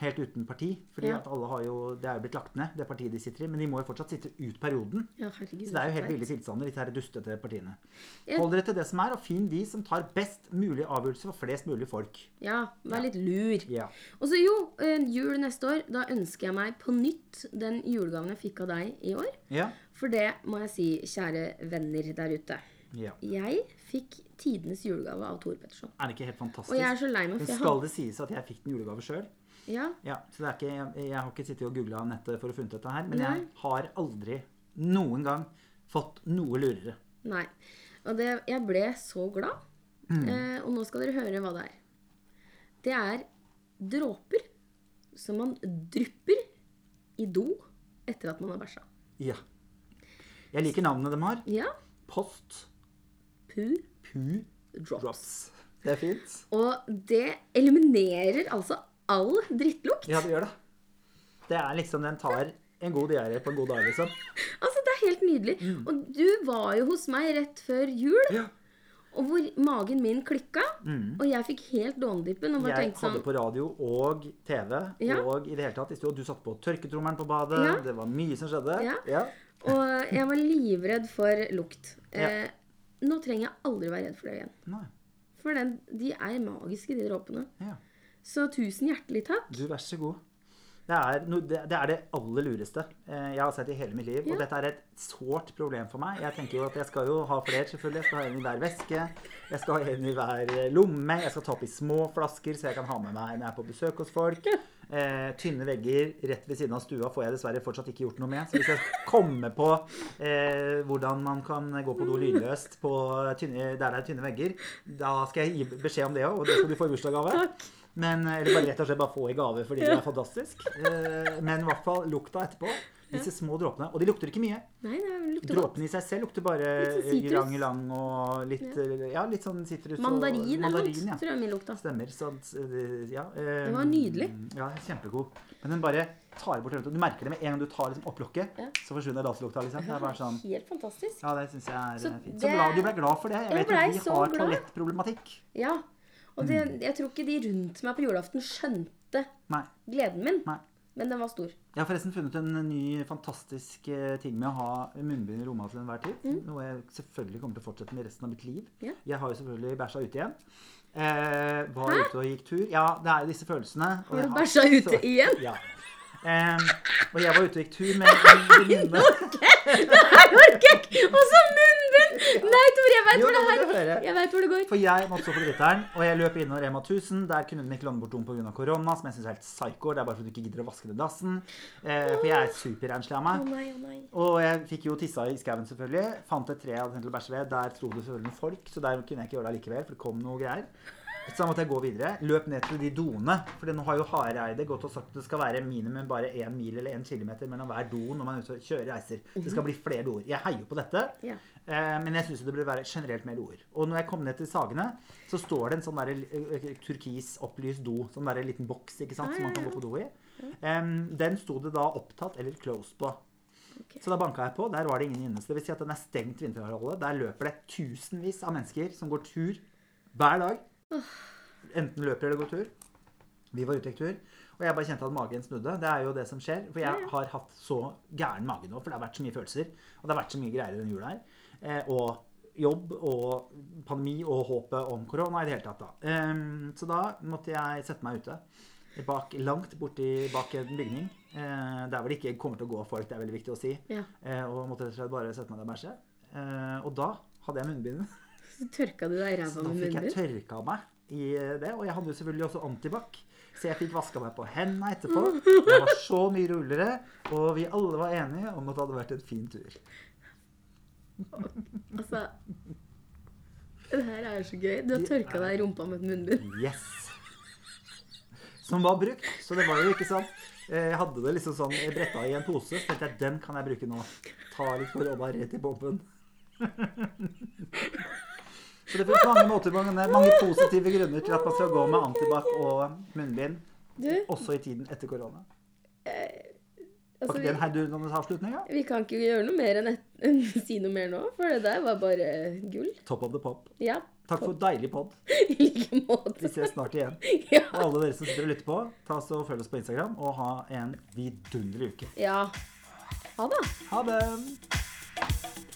Helt uten parti. fordi Ja. at alle har jo, Det er jo blitt lagt ned, det partiet de sitter i. Men de må jo fortsatt sitte ut perioden. Ja. Så det er jo helt ville tilstander, disse her dustete partiene. Ja. Hold dere til det som er, og finn de som tar best mulig avgjørelse for flest mulig folk. Ja, vær litt lur. Ja. Og så jo, eh, jul neste år. Da ønsker jeg meg på nytt den julegaven jeg fikk av deg i år. Ja. For det må jeg si, kjære venner der ute. ja. Jeg fikk tidenes julegave av Tore Petterson. Er det ikke helt fantastisk? Og jeg er så lei meg, for jeg skal det sies at jeg fikk den julegave sjøl? Ja, Ja, så det er ikke, jeg, jeg har ikke sittet og googla nettet for å funnet dette her, men Nei. jeg har aldri noen gang fått noe lurere. nei. Og det, jeg ble så glad. Mm. Eh, og nå skal dere høre hva det er. Det er dråper som man drypper i do etter at man har bæsja. Ja. Jeg liker navnene de har. Ja. Post Poo Poo. drops. Drops. Det er fint. Og det eliminerer altså all drittlukt. Ja, det gjør det. Det er liksom, Den tar en god diaré på en god dag, liksom. Altså, det er helt nydelig. Og du var jo hos meg rett før jul, Mm. Ja. og hvor magen min klikka. Og jeg fikk helt Mm. Jeg tenkte hadde sånn på radio og TV Ja. og i det hele tatt i. Du satt på tørketrommelen på badet. Ja. Det var mye som skjedde. Ja. Og jeg var livredd for lukt. Eh, nå trenger jeg aldri være redd for det igjen. Nei. For den, de er magiske, de dråpene. Ja. Så tusen hjertelig takk. Du, vær så god. Det er, no, det, det er det aller lureste eh, jeg har sett i hele mitt liv. Ja. Og dette er et sårt problem for meg. Jeg tenker jo at jeg skal jo ha flere, selvfølgelig. Jeg skal ha en i hver veske. Jeg skal ha en i hver eh, lomme. Jeg skal ta opp i små flasker, så jeg kan ha med meg når jeg er på besøk hos folk. Eh, tynne vegger rett ved siden av stua får jeg dessverre fortsatt ikke gjort noe med. Så hvis jeg kommer på eh, hvordan man kan gå på do lydløst på tynne, der det er tynne vegger, da skal jeg gi beskjed om det òg, og det skal du få i bursdagsgave. Men, eller bare rett og slett bare få i gave fordi det er fantastisk. Eh, Men i hvert fall lukta etterpå. Disse små dråpene. Og de lukter ikke mye. Nei, godt. Dråpene i seg selv lukter bare lang sånn ylang-ylang og litt eh, Ja, litt sånn sitrus og Mandarin eller noe ja. tror jeg min lukta. Stemmer. Så, eh, ja, um, Den var nydelig. Ja, kjempegod. Men den bare tar bort. Du merker det med en gang du tar liksom, opp lokket, Ja. så forsvinner daselukta. Liksom. Det er bare sånn Helt fantastisk. Ja, det syns jeg er Så eh, fint. Så glad du ble glad for det. Jeg Jeg vet jo vi har toalettproblematikk. Ja. Og det, jeg tror ikke de rundt meg på julaften skjønte Nei. gleden min. Nei. Men den var stor. Jeg har forresten funnet en ny fantastisk eh, ting med å ha munnbind i rommet til enhver tid. Noe jeg selvfølgelig kommer til å fortsette med resten av mitt liv. Mm. Ja. Jeg har jo selvfølgelig bæsja ute igjen. Eh, var ute og gikk tur. Ja, det er jo disse følelsene. og Har du bæsja ute igjen? Ja. Eh, og jeg var ute og gikk tur med en Det her orker jeg ikke! Og så munnbind! Nei, Tor, jeg veit hvor det her. Jeg vet hvor det går. For jeg måtte stå på dritteren, og jeg løp innom Rema 1000. Der kunne de ikke låne bort rom pga. korona, som jeg syns er helt psycho. Det er bare fordi du ikke gidder å vaske den dassen. Eh, for jeg er superrenslig av meg. Og jeg fikk jo tissa i skauen, selvfølgelig. Fant et tre jeg hadde tenkt å bæsje ved. Der sto det selvfølgelig folk, så der kunne jeg ikke gjøre det likevel, for det kom noe greier. Så da måtte jeg gå videre. Løp ned til de doene. For nå har jo Hareide gått og sagt at det skal være minimum bare én mil eller én kilometer mellom hver do når man er ute og kjører reiser. Det skal bli flere doer. Jeg heier på dette. Ja. Eh, men jeg syns det burde være generelt mer doer. Og når jeg kom ned til Sagene, så står det en sånn der, eh, turkis opplyst do. Sånn der liten boks ikke sant, som man kan gå på do i. Den sto det da opptatt eller closed på. Okay. Så da banka jeg på. Der var det ingen inne. Så det vil si at den er stengt vinterhalvåret. Der løper det tusenvis av mennesker som går tur hver dag. Enten løper eller går tur. Vi var ute i tur. Og jeg bare kjente at magen snudde. Det er jo det som skjer. For jeg har hatt så gæren mage nå, for det har vært så mye følelser. Og det har vært så mye greier i den jula her. Eh, og jobb og pandemi og håpet om korona i det hele tatt. Da. Em, så da måtte jeg sette meg ute. Bak, langt borti bak en bygning. Eh, der hvor det ikke kommer til å gå folk, det er veldig viktig å si. Ja. Eh, og måtte rett og slett bare sette meg der og bæsje. Eh, og da hadde jeg munnbind. Så tørka du deg i Så ræva da fikk jeg tørka meg i det. Og jeg hadde jo selvfølgelig også antibac. Så jeg fikk vaska meg på hendene etterpå. Det var så mye roligere. Og vi alle var enige om at det hadde vært en fin tur. Altså Det her er jo så gøy. Du har tørka deg i rumpa med et munnbind. Yes! Som var brukt. Så det var jo ikke sånn eh, Jeg hadde det liksom sånn bretta i en pose. Så tenkte jeg den kan jeg bruke nå. Ta litt for å bare rett i bomben. Så det finnes mange måter, mange, mange positive grunner til at man skal gå med antibac og munnbind. Du, Også i tiden etter korona. altså, Var ikke vi, vi kan ikke gjøre noe mer enn et, si noe mer nå, for det der var bare gull. Top of the pop. Ja. Takk for deilig pod. I like måte. Vi ses snart igjen. Ja. Og alle dere som sitter og lytter på, ta så følg oss på Instagram, og ha en vidunderlig uke. ja. Ha det. Ha det!